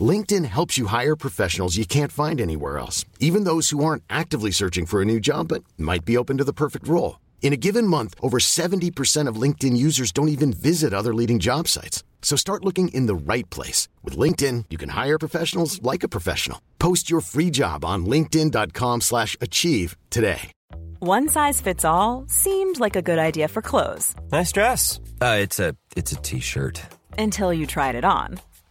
LinkedIn helps you hire professionals you can't find anywhere else, even those who aren't actively searching for a new job but might be open to the perfect role. In a given month, over 70% of LinkedIn users don't even visit other leading job sites. So start looking in the right place. With LinkedIn, you can hire professionals like a professional. Post your free job on linkedin.com slash achieve today. One size fits all seemed like a good idea for clothes Nice dress. Uh, it's a it's a t-shirt. until you tried it on.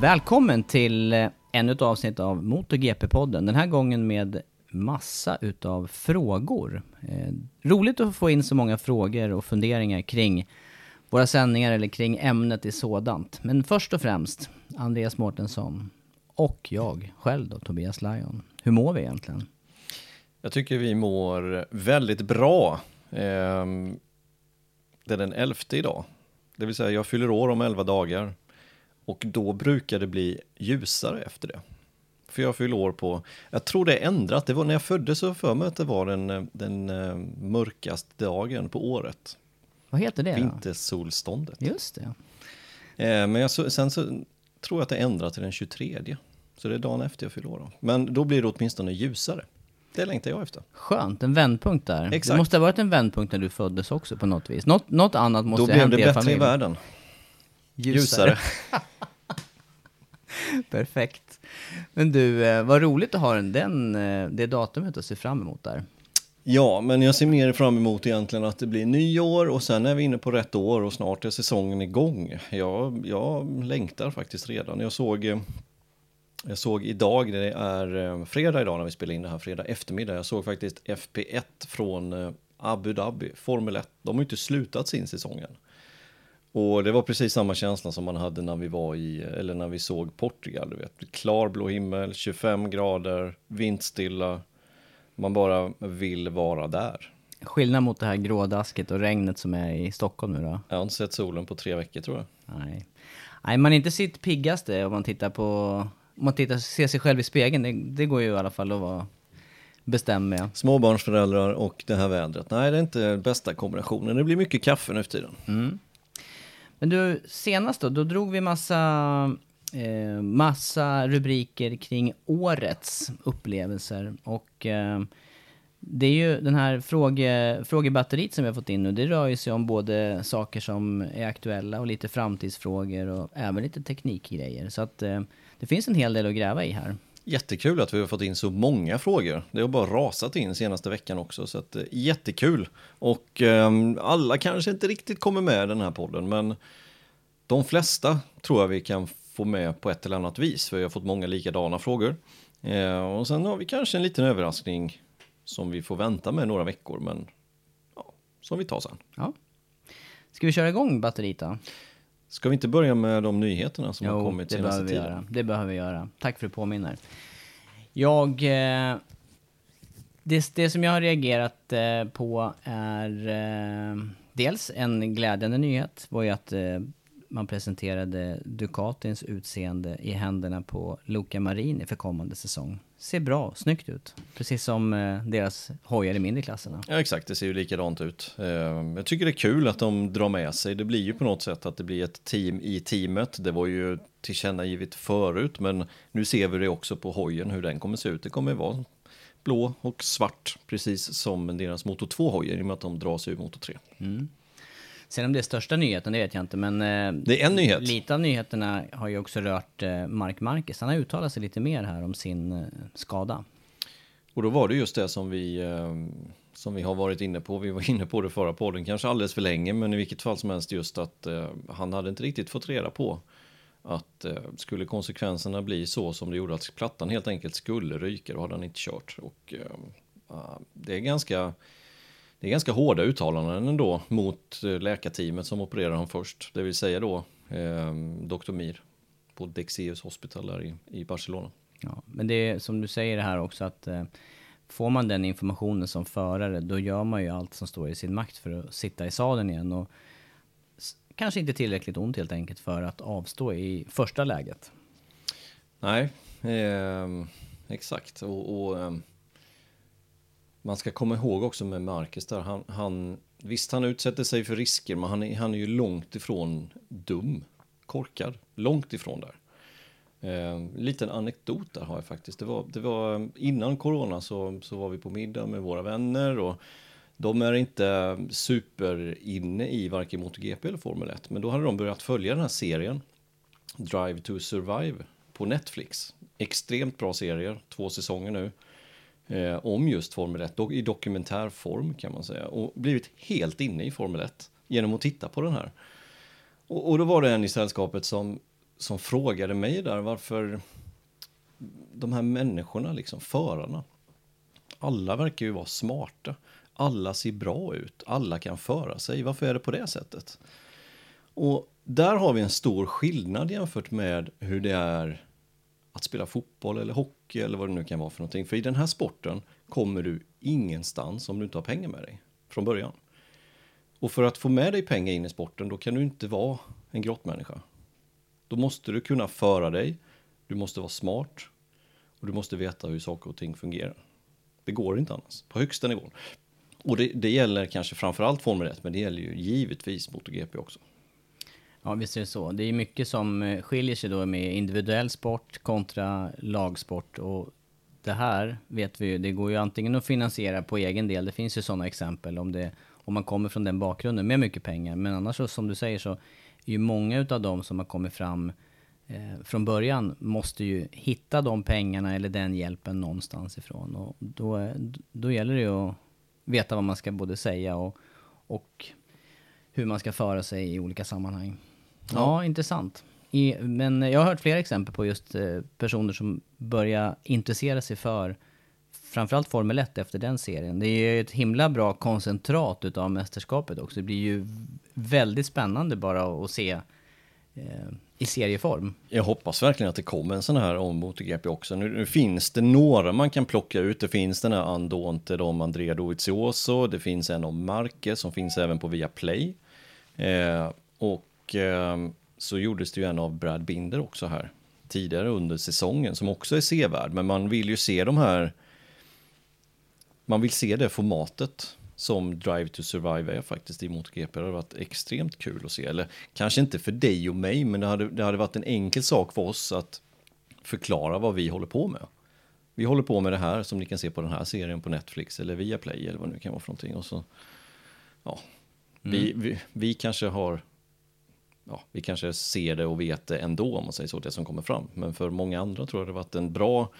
Välkommen till eh, ännu ett avsnitt av MotoGP-podden. Den här gången med massa utav frågor. Eh, roligt att få in så många frågor och funderingar kring våra sändningar eller kring ämnet i sådant. Men först och främst, Andreas Mårtensson och jag själv då, Tobias Lajon. Hur mår vi egentligen? Jag tycker vi mår väldigt bra. Eh, Det är den 11 idag. Det vill säga jag fyller år om 11 dagar. Och då brukar det bli ljusare efter det. För jag fyller år på, jag tror det är ändrat. Det var när jag föddes så för mig att det var den, den eh, mörkaste dagen på året. Vad heter det då? Vintersolståndet. Just det. Eh, Men jag, sen så tror jag att det ändrat till den 23. Så det är dagen efter jag fyller år. då. Men då blir det åtminstone ljusare. Det längtar jag efter. Skönt, en vändpunkt där. Det Exakt. måste ha varit en vändpunkt när du föddes också på något vis. Något, något annat måste Då ha blev hänt det i er bättre i familj. världen. Ljusare. Perfekt. Men du, eh, vad roligt att ha den, den, eh, det datumet att se fram emot där. Ja, men jag ser mer fram emot egentligen att det blir nyår och sen är vi inne på rätt år och snart är säsongen igång. Jag, jag längtar faktiskt redan. Jag såg, eh, jag såg idag, det är fredag idag när vi spelar in det här, fredag eftermiddag. Jag såg faktiskt FP1 från Abu Dhabi, Formel 1. De har ju inte slutat sin säsong än. Och det var precis samma känsla som man hade när vi var i, eller när vi såg Portugal, du vet. Klarblå himmel, 25 grader, vindstilla. Man bara vill vara där. Skillnad mot det här grådasket och regnet som är i Stockholm nu då? Jag har inte sett solen på tre veckor tror jag. Nej. Nej, man är inte sitt piggaste om man tittar på... Om man tittar, ser sig själv i spegeln, det, det går ju i alla fall att vara bestämd med. Småbarnsföräldrar och det här vädret. Nej, det är inte bästa kombinationen. Det blir mycket kaffe nu för tiden. Men du, senast då, då drog vi massa, eh, massa rubriker kring årets upplevelser. Och eh, det är ju den här fråge, frågebatteriet som vi har fått in nu, det rör ju sig om både saker som är aktuella och lite framtidsfrågor och även lite teknikgrejer. Så att eh, det finns en hel del att gräva i här. Jättekul att vi har fått in så många frågor. Det har bara rasat in senaste veckan också, så att, eh, jättekul. Och eh, alla kanske inte riktigt kommer med i den här podden, men de flesta tror jag vi kan få med på ett eller annat vis, för vi har fått många likadana frågor. Eh, och sen har vi kanske en liten överraskning som vi får vänta med några veckor, men ja, som vi tar sen. Ja. Ska vi köra igång batteriet då? Ska vi inte börja med de nyheterna som har Jo, kommit det senaste tiden? göra. Det behöver vi göra. Tack för att du påminner. Jag... Eh, det, det som jag har reagerat eh, på är eh, dels en glädjande nyhet var ju att eh, man presenterade Ducatins utseende i händerna på Luca Marini för kommande säsong. Ser bra, snyggt ut. Precis som eh, deras hojar i mindre klasserna. Ja exakt, det ser ju likadant ut. Eh, Jag tycker det är kul att de drar med sig, det blir ju på något sätt att det blir ett team i teamet. Det var ju tillkännagivet förut, men nu ser vi det också på hojen hur den kommer se ut. Det kommer vara blå och svart, precis som deras Moto 2-hojar i och med att de dras ur Moto 3. Sen om det är största nyheten, det vet jag inte, men... eh, Det är en nyhet. Lite av nyheterna har ju också rört eh, Mark Marquez. Han har uttalat sig lite mer här om sin eh, skada. Och då var det just det som vi, som vi har varit inne på. Vi var inne på det förra podden, kanske alldeles för länge, men i vilket fall som helst just att han hade inte riktigt fått reda på att skulle konsekvenserna bli så som det gjorde att plattan helt enkelt skulle ryka, då hade han inte kört. Och ah, det är ganska det är ganska hårda uttalanden ändå mot eh, läkarteamet som opererar honom först. Det vill säga då eh, Dr. Mir på Dexeus Hospital där i, i Barcelona. Ja, men det är som du säger här också att eh, får man den informationen som förare, då gör man ju allt som står i sin makt för att sitta i sadeln igen. Och kanske inte tillräckligt ont helt enkelt för att avstå i första läget. Nej, ehm, exakt. Och, och ehm, man ska komma ihåg också med Marcus där, han, han, visst han utsätter sig för risker, men han är, han är ju långt ifrån dum, korkad, långt ifrån där. Eh, liten anekdot där har jag faktiskt. Det var, det var eh, innan corona så, så var vi på middag med våra vänner och de är inte super inne i varken MotoGP eller Formel 1, men då hade de börjat följa den här serien Drive to Survive på Netflix. Extremt bra serier, två säsonger nu. Eh, om just Formel 1, do- i dokumentärform kan man säga. Och blivit helt inne i Formel 1 genom att titta på den här. Och, och då var det en i sällskapet som, som frågade mig där varför de här människorna, liksom förarna, alla verkar ju vara smarta. Alla ser bra ut, alla kan föra sig. Varför är det på det sättet? Och där har vi en stor skillnad jämfört med hur det är att spela fotboll eller hockey eller vad det nu kan vara för någonting. För i den här sporten kommer du ingenstans om du inte har pengar med dig från början. Och för att få med dig pengar in i sporten, då kan du inte vara en grottmänniska. Då måste du kunna föra dig, du måste vara smart och du måste veta hur saker och ting fungerar. Det går inte annars, på högsta nivån. Och det, det gäller kanske framförallt Formel 1, men det gäller ju givetvis MotoGP också. Ja, visst är det så. Det är mycket som eh, skiljer sig då med individuell sport kontra lagsport. Och det här vet vi ju, det går ju antingen att finansiera på egen del. Det finns ju sådana exempel om, det, om man kommer från den bakgrunden med mycket pengar. Men annars så, som du säger så är ju många utav dem som har kommit fram eh, från början måste ju hitta de pengarna eller den hjälpen någonstans ifrån. Och då, då gäller det ju att veta vad man ska både säga och, och hur man ska föra sig i olika sammanhang. Ja, intressant. I, men jag har hört flera exempel på just eh, personer som börjar intressera sig för framförallt Formel 1 efter den serien. Det är ju ett himla bra koncentrat utav mästerskapet också. Det blir ju väldigt spännande bara att se eh, i serieform. Jag hoppas verkligen att det kommer en sån här om MotoGP också. Nu, nu finns det några man kan plocka ut. Det finns den här Andonte om Andrea Dovizioso. Det finns en om Marquez som finns även på Viaplay. Eh, och eh, så gjordes det ju en av Brad Binder också här tidigare under säsongen som också är sevärd. Men man vill ju se de här man vill se det formatet som Drive to Survive är faktiskt i MotoGP. Det hade varit extremt kul att se. Eller kanske inte för dig och mig, men det hade, det hade varit en enkel sak för oss att förklara vad vi håller på med. Vi håller på med det här som ni kan se på den här serien på Netflix eller via Play eller vad det nu kan vara för någonting. Och så, ja, vi, vi, vi kanske har ja, vi kanske ser det och vet det ändå om man säger så, det som kommer fram. Men för många andra tror jag det varit en bra,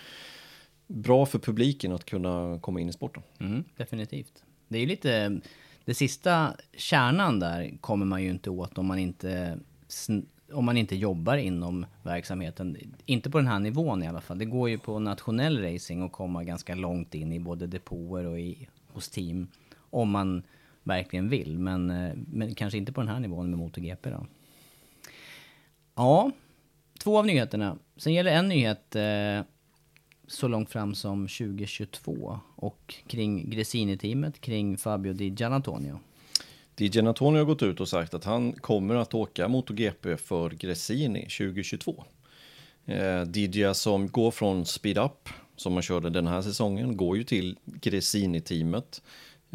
bra för publiken att kunna komma in i sporten. Mm, definitivt. Det är ju lite, det sista kärnan där kommer man ju inte åt om man inte, om man inte jobbar inom verksamheten. Inte på den här nivån i alla fall. Det går ju på nationell racing att komma ganska långt in i både depåer och i, hos team. Om man verkligen vill, men, eh, men kanske inte på den här nivån med MotoGP då. Ja, två av nyheterna. Sen gäller en nyhet eh, så långt fram som 2022 och kring Gresini-teamet, kring Fabio Di Gianantonio. Di Gianantonio har gått ut och sagt att han kommer att åka MotoGP för Gresini 2022. Eh, DJ som går från Speed Up, som man körde den här säsongen, går ju till Gresini-teamet.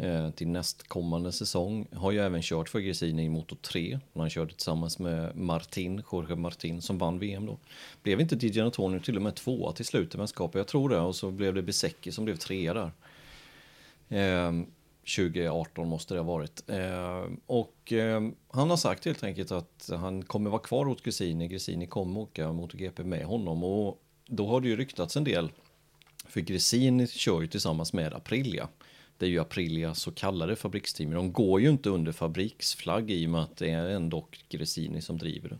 Eh, till nästkommande säsong. Har ju även kört för Gresini i Moto 3. Han körde tillsammans med Martin, Jorge Martin, som vann VM då. Blev inte Di Antonio till och med tvåa till slut i mästerskapet? Jag tror det. Och så blev det Besecki som blev trea där. Eh, 2018 måste det ha varit. Eh, och eh, han har sagt helt enkelt att han kommer vara kvar hos Gresini. Gresini kommer åka MotoGP med honom. Och då har det ju ryktats en del. För Gresini kör ju tillsammans med Aprilia. Det är ju Aprilia så kallade fabriksteam. De går ju inte under fabriksflagg i och med att det är ändå Gresini som driver det.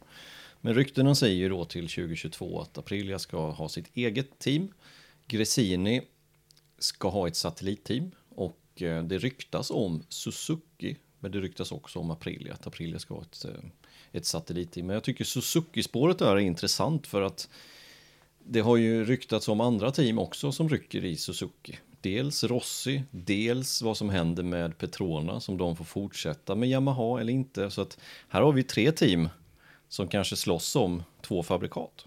Men ryktena säger ju då till 2022 att Aprilia ska ha sitt eget team. Gresini ska ha ett satellitteam och eh, det ryktas om Suzuki, men det ryktas också om Aprilia, att Aprilia ska ha ett, eh, ett satellitteam. Men jag tycker Suzuki-spåret är intressant för att det har ju ryktats om andra team också som rycker i Suzuki. Dels Rossi, dels vad som händer med Petrona, som de får fortsätta med Yamaha eller inte. Så att här har vi tre team som kanske slåss om två fabrikat.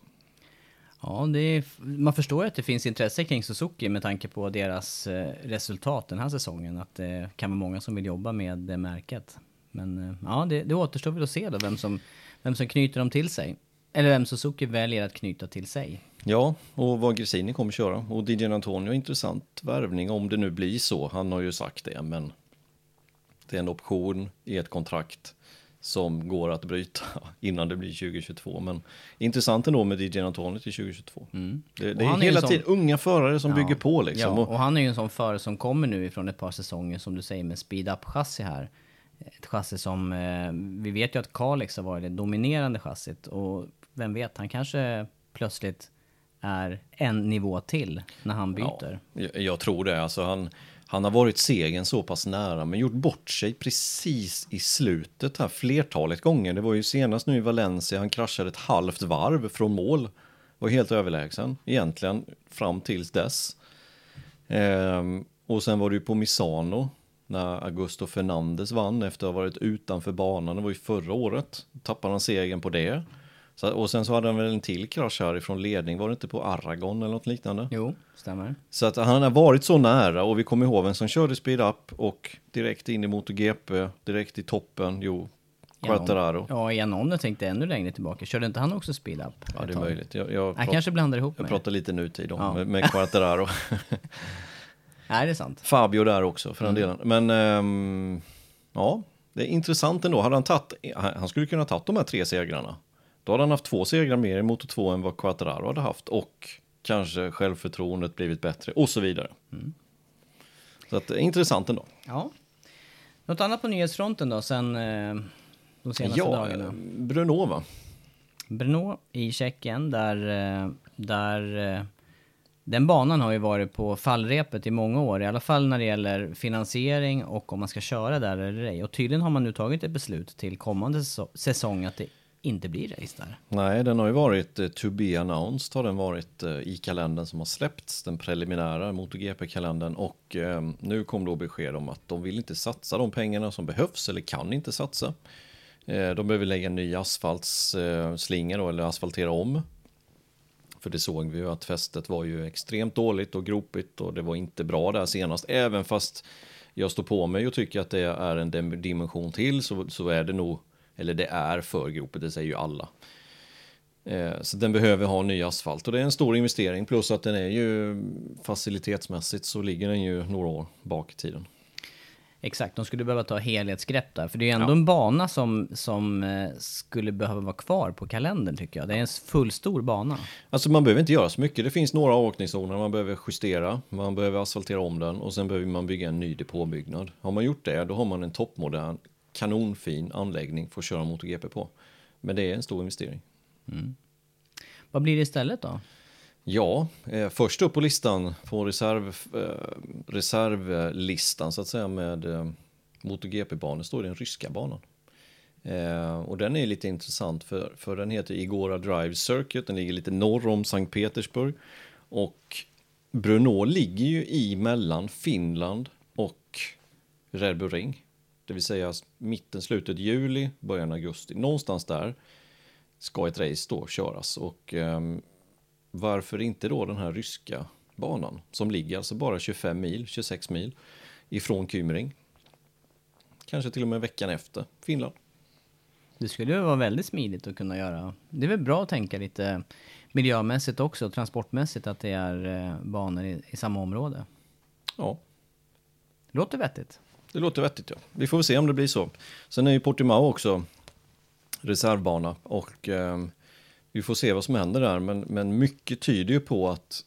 Ja, det är, man förstår ju att det finns intresse kring Suzuki med tanke på deras eh, resultat den här säsongen. Att det kan vara många som vill jobba med det märket. Men eh, ja, det, det återstår väl att se då vem som, vem som knyter dem till sig. Eller vem Suzuki väljer att knyta till sig. Ja, och vad Gresini kommer köra. Och DJ Antonio, intressant värvning om det nu blir så. Han har ju sagt det, men det är en option i ett kontrakt som går att bryta innan det blir 2022. Men intressant ändå med DJ Antonio till 2022. Mm. Det, det är hela tiden unga förare som ja, bygger på liksom. Ja, och han är ju en sån förare som kommer nu ifrån ett par säsonger som du säger med speed-up-chassi här. Ett chassi som, eh, vi vet ju att Kalix har varit det dominerande chassit och vem vet, han kanske plötsligt är en nivå till när han byter. Ja, jag, tror det. Alltså han, han har varit segern så pass nära men gjort bort sig precis i slutet här flertalet gånger. Det var ju senast nu i Valencia, han kraschade ett halvt varv från mål. Var helt överlägsen egentligen fram tills dess. Ehm, och sen var det ju på Misano när Augusto Fernandes vann efter att ha varit utanför banan. Det var ju förra året. Tappade han segern på det. Så, och sen så hade han väl en till krasch härifrån ledning, var det inte på Aragon eller något liknande? Jo, stämmer. Så att han har varit så nära och vi kommer ihåg vem som körde speed up och direkt in i MotoGP, direkt i toppen, jo, Quartararo. Ja, Janone tänkte ännu längre tillbaka. Körde inte han också speed up? Ja, det är möjligt. Jag, jag, jag kanske blandar ihop Jag pratar lite nutid då, ja. med, med Quartararo. Nej, det är sant. Fabio där också för den mm. delen. Men um, ja, det är intressant ändå. Hade han tagit, han skulle kunna ha tagit de här tre segrarna. Då hade han haft två segrar mer i Moto 2 än vad Quattararo hade haft och kanske självförtroendet blivit bättre och så vidare. Mm. Så att, intressant ändå. Ja. Något annat på nyhetsfronten då sen eh, de senaste ja, dagarna? Brno va? Brno i Tjeckien där, eh, där eh, den banan har ju varit på fallrepet i många år, i alla fall när det gäller finansiering och om man ska köra där eller ej. Och tydligen har man nu tagit ett beslut till kommande säsong att det inte blir race där. Nej, den har ju varit uh, to be announced har den varit eh, i kalendern som har släppts, den preliminära MotoGP-kalendern och ehm, nu kom då besked om att de vill inte satsa de pengarna som behövs eller kan inte satsa. Eh, de behöver lägga en ny asfaltsslinga då, eller asfaltera om. För det såg vi ju att fästet var ju extremt dåligt och gropigt och det var inte bra där senast. Även fast jag står på mig och tycker att det är en dimension till så, så är det nog eller det är för gropet, det säger ju alla. Eh, så den behöver ha ny asfalt och det är en stor investering plus att den är ju facilitetsmässigt så ligger den ju några år bak i tiden. Exakt, de skulle behöva ta helhetsgrepp där. För det är ju ändå ja. en bana som, som eh, skulle behöva vara kvar på kalendern tycker jag. Det är en fullstor bana. Alltså man behöver inte göra så mycket. Det finns några avåkningszoner man behöver justera. Man behöver asfaltera om den och sen behöver man bygga en ny depåbyggnad. Har man gjort det, då har man en toppmodern kanonfin anläggning för att köra MotoGP på. Men det är en stor investering. Mm. Vad blir det istället då? Ja, eh, först upp på listan, på reserv, eh, reservlistan så att säga med eh, MotoGP-banor står den ryska banan. Eh, och den är lite intressant för, för den heter Igora Drive Circuit, den ligger lite norr om Sankt Petersburg. Och Brno ligger ju i mellan Finland och Red Bull Ring det vill säga mitten, slutet juli, början augusti. Någonstans där ska ett race då köras och eh, varför inte då den här ryska banan som ligger alltså bara 25 mil, 26 mil ifrån Kymring. kanske till och med veckan efter Finland. Det skulle ju vara väldigt smidigt att kunna göra. Det är väl bra att tänka lite miljömässigt också, transportmässigt, att det är eh, banor i, i samma område. Ja, Låter vettigt det låter vettigt ja. Vi får väl se om det blir så. Sen är ju Portimao också reservbana och eh, vi får se vad som händer där. Men, men mycket tyder ju på att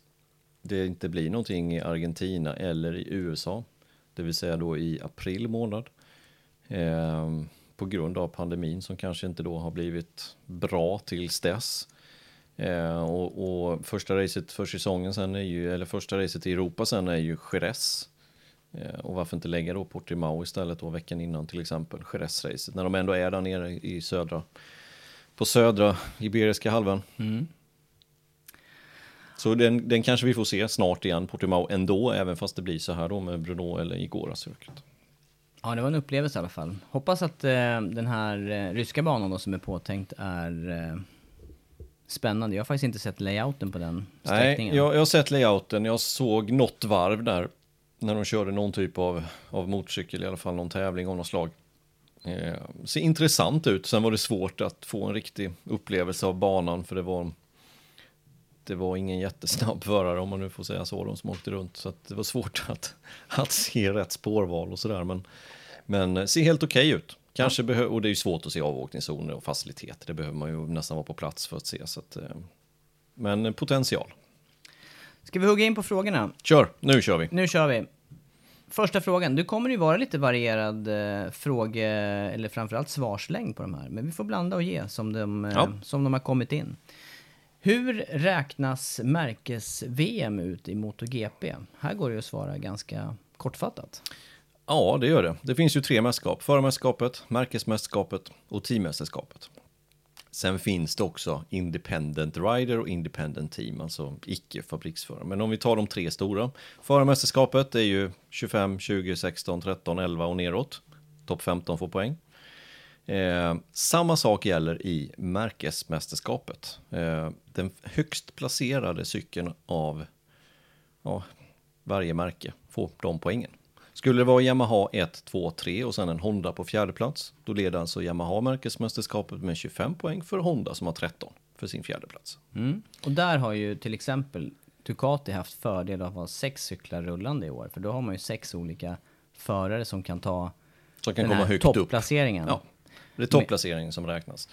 det inte blir någonting i Argentina eller i USA. Det vill säga då i april månad. Eh, på grund av pandemin som kanske inte då har blivit bra tills dess. Eh, och, och första racet för säsongen sen är ju, eller första racet i Europa sen är ju Jerez. Eh, och varför inte lägga då Portimao istället då veckan innan till exempel Jerez-racet. När de ändå är där nere i södra, på södra Iberiska halvön. Så den, den kanske vi får se snart igen, Portimao ändå, även fast det blir så här då med Bruno eller Igora-cirkuit. Ja, det var en upplevelse i alla fall. Hoppas att eh, den här eh, ryska banan då som är påtänkt är eh, spännande. Jag har faktiskt inte sett layouten på den Nej, sträckningen. jag, jag har sett layouten, jag såg något varv där när de körde någon typ av, av motorcykel, i alla fall någon tävling av något slag. Eh, ser intressant ut, sen var det svårt att få en riktig upplevelse av banan för det var det var ingen jättesnabb förare om man nu får säga så, de som åkte runt. Så att det var svårt att, att se rätt spårval och sådär. Men, men ser helt okej ut. Kanske behö- och det är ju svårt att se avåkningszoner och faciliteter. Det behöver man ju nästan vara på plats för att se. Så att, eh, men potential. Ska vi hugga in på frågorna? Kör, nu kör vi. Nu kör vi. Första frågan. Du kommer ju vara lite varierad eh, fråge, eller framförallt svarslängd på de här. Men vi får blanda och ge som de, eh, Ja. som de har kommit in. Hur räknas märkes-VM ut i MotoGP? Här går det ju att svara ganska kortfattat. Ja, det gör det. Det finns ju tre mästerskap. Förarmästerskapet, märkesmästerskapet och teammästerskapet. Sen finns det också Independent Rider och Independent Team, alltså icke-fabriksförare. Men om vi tar de tre stora. Förarmästerskapet är ju 25, 20, 16, 13, 11 och neråt. Topp 15 får poäng. Eh, samma sak gäller i märkesmästerskapet. Eh, den högst placerade cykeln av ja, varje märke får de poängen. Skulle det vara Yamaha 1, 2, 3 och sen en Honda på fjärde plats, då leder alltså Yamaha märkesmästerskapet med 25 poäng för Honda som har 13 för sin fjärde plats. Mm. Och där har ju till exempel Ducati haft fördel av att ha sex cyklar rullande i år. För då har man ju sex olika förare som kan ta Som kan den komma här högt upp. topplaceringen. Ja, det är topplaceringen som räknas.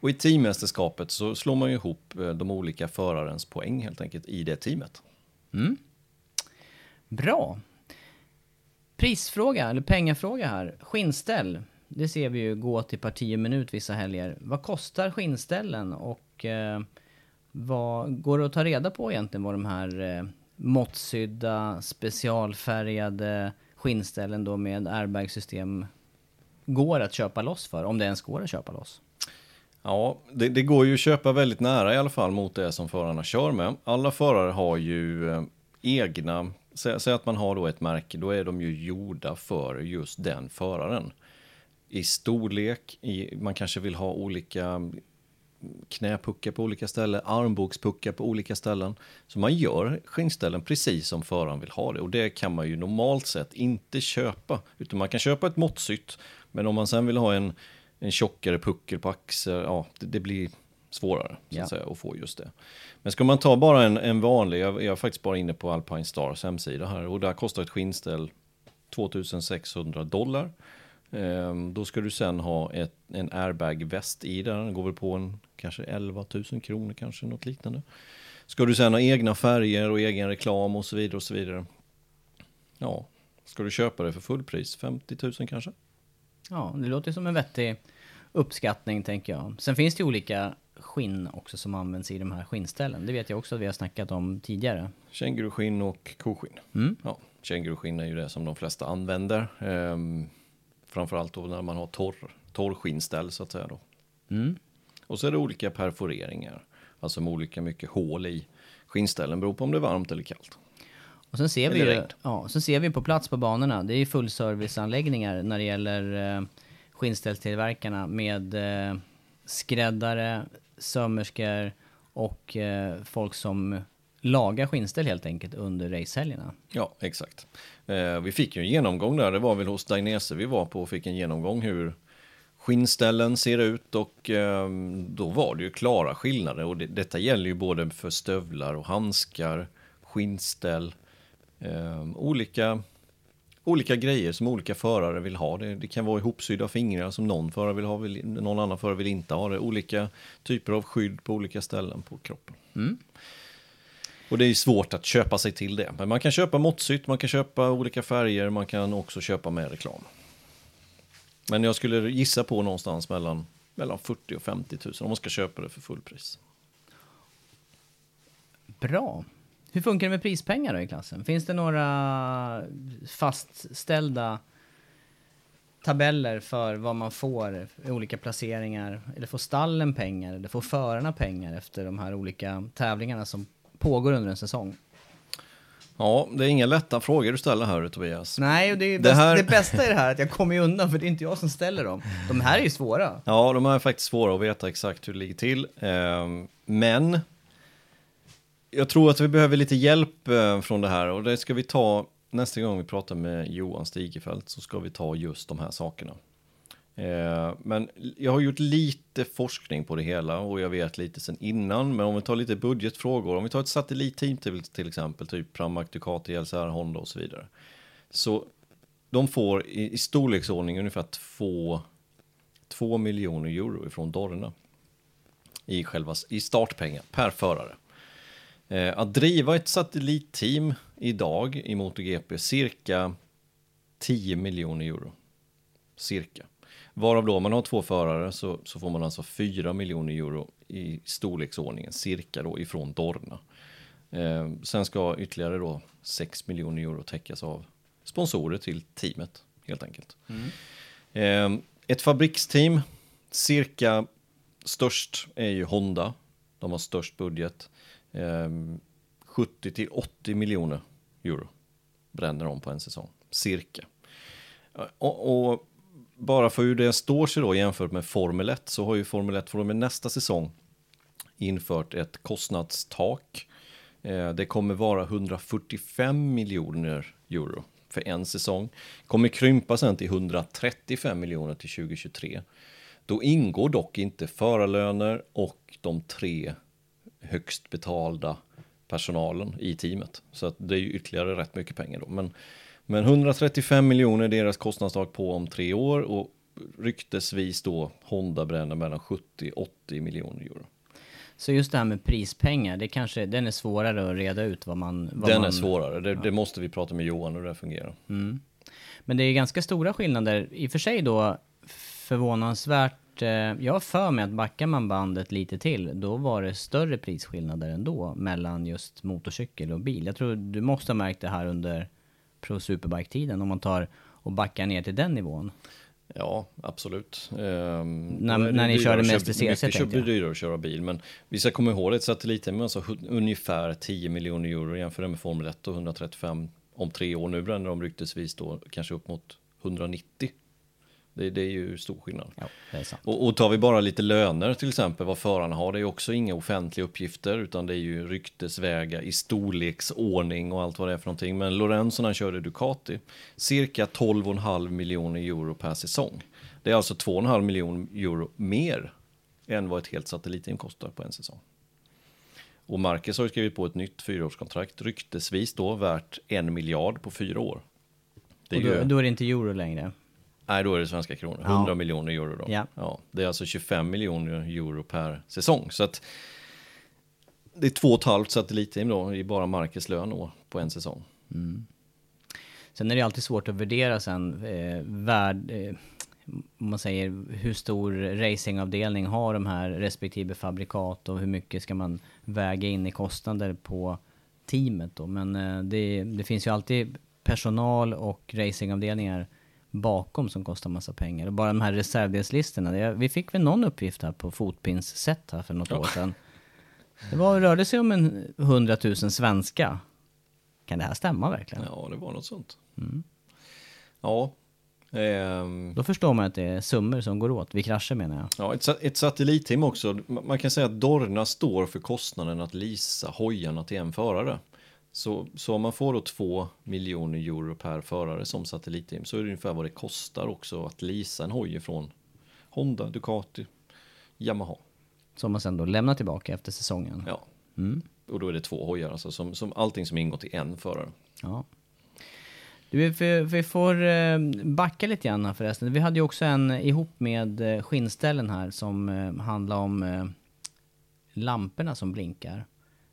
Och i teammästerskapet så slår man ju ihop eh, de olika förarens poäng helt enkelt i det teamet. Bra. Prisfråga, eller pengafråga här. Skinnställ. Det ser vi ju gå till parti och minut vissa helger. Vad kostar skinnställen och eh, vad går det att ta reda på egentligen vad de här eh, måttsydda, specialfärgade skinnställen då med airbagsystem går att köpa loss för? Om det ens går att köpa loss. Ja, det, det går ju att köpa väldigt nära i alla fall mot det som förarna kör med. Alla förare har ju eh, egna, säg att man har då ett märke, då är de ju gjorda för just den föraren. I storlek, i, man kanske vill ha olika knäpuckar på olika ställen, armbågspuckar på olika ställen. Så man gör skinnställen precis som föraren vill ha det och det kan man ju normalt sett inte köpa. Utan man kan köpa ett måttsytt, men om man sen vill ha en, en tjockare puckel på axeln, ja, det, det blir svårare så Ja. att säga, att få just det. Men ska man ta bara en, en vanlig, jag, jag är faktiskt bara inne på Alpine Stars hemsida här och där kostar ett skinnställ 2600 dollar. Ehm, då ska du sen ha ett, en airbag-väst i där, den går väl på en kanske 11 000 kronor kanske, något liknande. Ska du sen ha egna färger och egen reklam och så vidare och så vidare. Ja, ska du köpa det för fullpris, 50 000 kanske? Ja, det låter som en vettig uppskattning tänker jag. Sen finns det olika skinn också som används i de här skinnställen. Det vet jag också att vi har snackat om tidigare. Känguruskinn och koskinn. Mm. Ja, känguruskinn är ju det som de flesta använder. Ehm, framförallt då när man har torr, torrskinnställ så att säga då. Mm. Och så är det olika perforeringar, alltså med olika mycket hål i skinnställen, beror på om det är varmt eller kallt. Och sen ser vi ju, ja, sen ser vi på plats på banorna, det är ju fullserviceanläggningar när det gäller eh, skinnställstillverkarna med eh, skräddare, sömmerskor och eh, folk som laga skinnställ helt enkelt under racehelgerna. Ja, exakt. Eh, vi fick ju en genomgång där, det var väl hos Dainese vi var på och fick en genomgång hur skinnställen ser ut och eh, då var det ju klara skillnader och det, detta gäller ju både för stövlar och handskar, skinnställ, eh, olika, olika grejer som olika förare vill ha. Det, det kan vara ihopsydda fingrar som någon förare vill ha, vill, någon annan förare vill inte ha det. Olika typer av skydd på olika ställen på kroppen. Och det är svårt att köpa sig till det. Men man kan köpa måttsytt, man kan köpa olika färger, man kan också köpa med reklam. Men jag skulle gissa på någonstans mellan, mellan 40 och 50 000 om man ska köpa det för fullpris. Bra. Hur funkar det med prispengar då i klassen? Finns det några fastställda tabeller för vad man får i olika placeringar? Eller får stallen pengar? Eller får förarna pengar efter de här olika tävlingarna som pågår under en säsong? Ja, det är inga lätta frågor du ställer här Tobias. Nej, och det, är Det bäst, här- det bästa är det här att jag kommer undan för det är inte jag som ställer dem. De här är ju svåra. Ja, de är faktiskt svåra att veta exakt hur det ligger till. Ehm, Men jag tror att vi behöver lite hjälp eh, från det här och det ska vi ta nästa gång vi pratar med Johan Stigefelt så ska vi ta just de här sakerna. Eh, men jag har gjort lite forskning på det hela och jag vet lite sen innan. Men om vi tar lite budgetfrågor, om vi tar ett satellitteam till, till exempel, typ Pramac, Ducati, LCR, Honda och så vidare. Så de får i, i storleksordning ungefär 2 miljoner euro ifrån Dorna i, själva, i startpengar per förare. Eh, att driva ett satellitteam idag i MotoGP cirka 10 miljoner euro. Cirka. Varav då om man har två förare så, så får man alltså 4 miljoner euro i storleksordningen cirka då ifrån Dorna. Eh, sen ska ytterligare då 6 miljoner euro täckas av sponsorer till teamet helt enkelt. Eh, ett fabriksteam, cirka störst är ju Honda. De har störst budget. Ehm, 70 till 80 miljoner euro bränner de på en säsong, cirka. Eh, och, och bara för hur det står sig då jämfört med Formel 1 så har ju Formel 1 från och med nästa säsong infört ett kostnadstak. Eh, det kommer vara 145 miljoner euro för en säsong. Kommer krympa sen till 135 miljoner till 2023. Då ingår dock inte förarlöner och de tre högst betalda personalen i teamet. Så att det är ju ytterligare rätt mycket pengar då. Men, men 135 miljoner är deras kostnadstak på om tre år och ryktesvis då Honda bränner mellan 70-80 miljoner euro. Så just det här med prispengar, det kanske, den är svårare att reda ut vad man... Vad Den man, är svårare, det, det måste vi prata med Johan hur det fungerar. Men det är ganska stora skillnader. I och för sig då förvånansvärt... Eh, jag har för mig att backar man bandet lite till, då var det större prisskillnader ändå mellan just motorcykel och bil. Jag tror du måste ha märkt det här under Pro Superbike-tiden om man tar och backar ner till den nivån. Ja, absolut. Ehm, När- när ni körde att mest köpa- i CC mycket tänkte jag. dyrare att köra bil, men vi ska komma ihåg att satelliten alltså hu- ungefär 10 miljoner euro jämför det med Formel 1 och 135 om tre år. Nu bränner de ryktesvis då kanske upp mot 190. Det, det är ju stor skillnad. Ja. Och, och tar vi bara lite löner till exempel, vad förarna har, det är ju också inga offentliga uppgifter, utan det är ju ryktesvägar i storleksordning och allt vad det är för någonting. Men Lorenzo när han körde Ducati, cirka 12,5 miljoner euro per säsong. Det är alltså 2,5 miljoner euro mer än vad ett helt satellitteam kostar på en säsong. Och Marcus har ju skrivit på ett nytt fyraårskontrakt, ryktesvis då värt en miljard på fyra år. Det är Och då, ju... då är det inte euro längre. Nej, då är det svenska kronor. Ja. 100 miljoner euro då. Ja. det är alltså 25 miljoner euro per säsong. Så att det är två och ett halvt satellitteam då i bara Marcus lön då på en säsong. Sen är det alltid svårt att värdera sen eh, värd, eh, om man säger hur stor racingavdelning har de här respektive fabrikat och hur mycket ska man väga in i kostnader på teamet då. Men eh, det, det finns ju alltid personal och racingavdelningar bakom som kostar massa pengar. Och bara de här reservdelslistorna, vi fick väl någon uppgift här på Fotpins sätt här för något år sedan. Det var, rörde sig om en 100 000 svenska. Kan det här stämma verkligen? Ja, det var något sånt. Ja, Ehm, Då förstår man att det är summor som går åt, vid krascher menar jag. Ja, ett, ett satellitteam också. Man kan säga att Dorna står för kostnaden att leasa hojarna till en förare. Så, så om man får då 2 miljoner euro per förare som satellitteam så är det ungefär vad det kostar också att leasa en hoj från Honda, Ducati, Yamaha. Som man sen då lämnar tillbaka efter säsongen. Ja. Mm. Och då är det två hojar, alltså som, som allting som ingår till en förare. Ja. Du, vi, vi får eh, backa lite grann här förresten. Vi hade ju också en ihop med eh, skinnställen här som eh, handlar om lamporna som blinkar.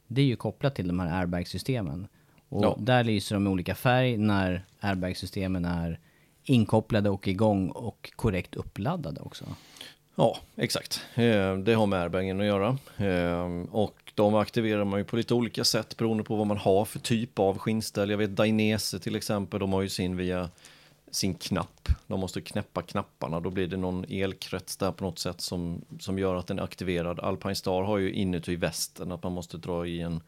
Det är ju kopplat till de här airbag-systemen. Och Ja. där lyser de i olika färg när airbag-systemen är inkopplade och igång och korrekt uppladdade också. Ja, exakt. Eh, Det har med airbagen att göra. Eh, Och de aktiverar man ju på lite olika sätt beroende på vad man har för typ av skinnställ. Jag vet Dainese till exempel, de har ju sin via sin knapp. De måste knäppa knapparna, då blir det någon elkrets där på något sätt som, som gör att den är aktiverad. Alpine Star har ju inuti västen att man måste dra i en,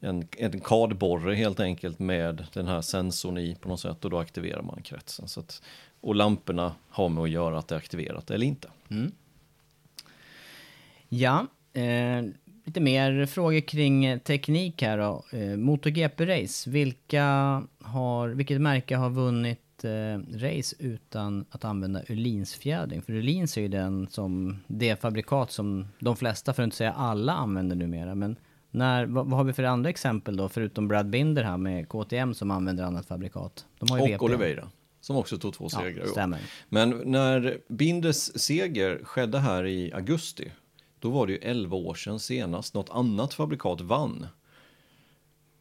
en, en kardborre helt enkelt med den här sensorn i på något sätt och då aktiverar man kretsen. Så att, och lamporna har med att göra att det är aktiverat eller inte. Mm. Ja, eh, lite mer frågor kring teknik här då. Eh, MotoGP-race, vilka har, vilket märke har vunnit eh, race utan att använda Öhlins-fjädring? För Öhlins är ju den som, det fabrikat som de flesta, för att inte säga alla, använder numera. Men när, vad, vad har vi för andra exempel då, förutom Brad Binder här med KTM som använder annat fabrikat? De har ju Och VP. Oliveira, som också tog två Ja, segrar. år. stämmer. Men när Binders seger skedde här i augusti, då var det ju 11 år sedan senast något annat fabrikat vann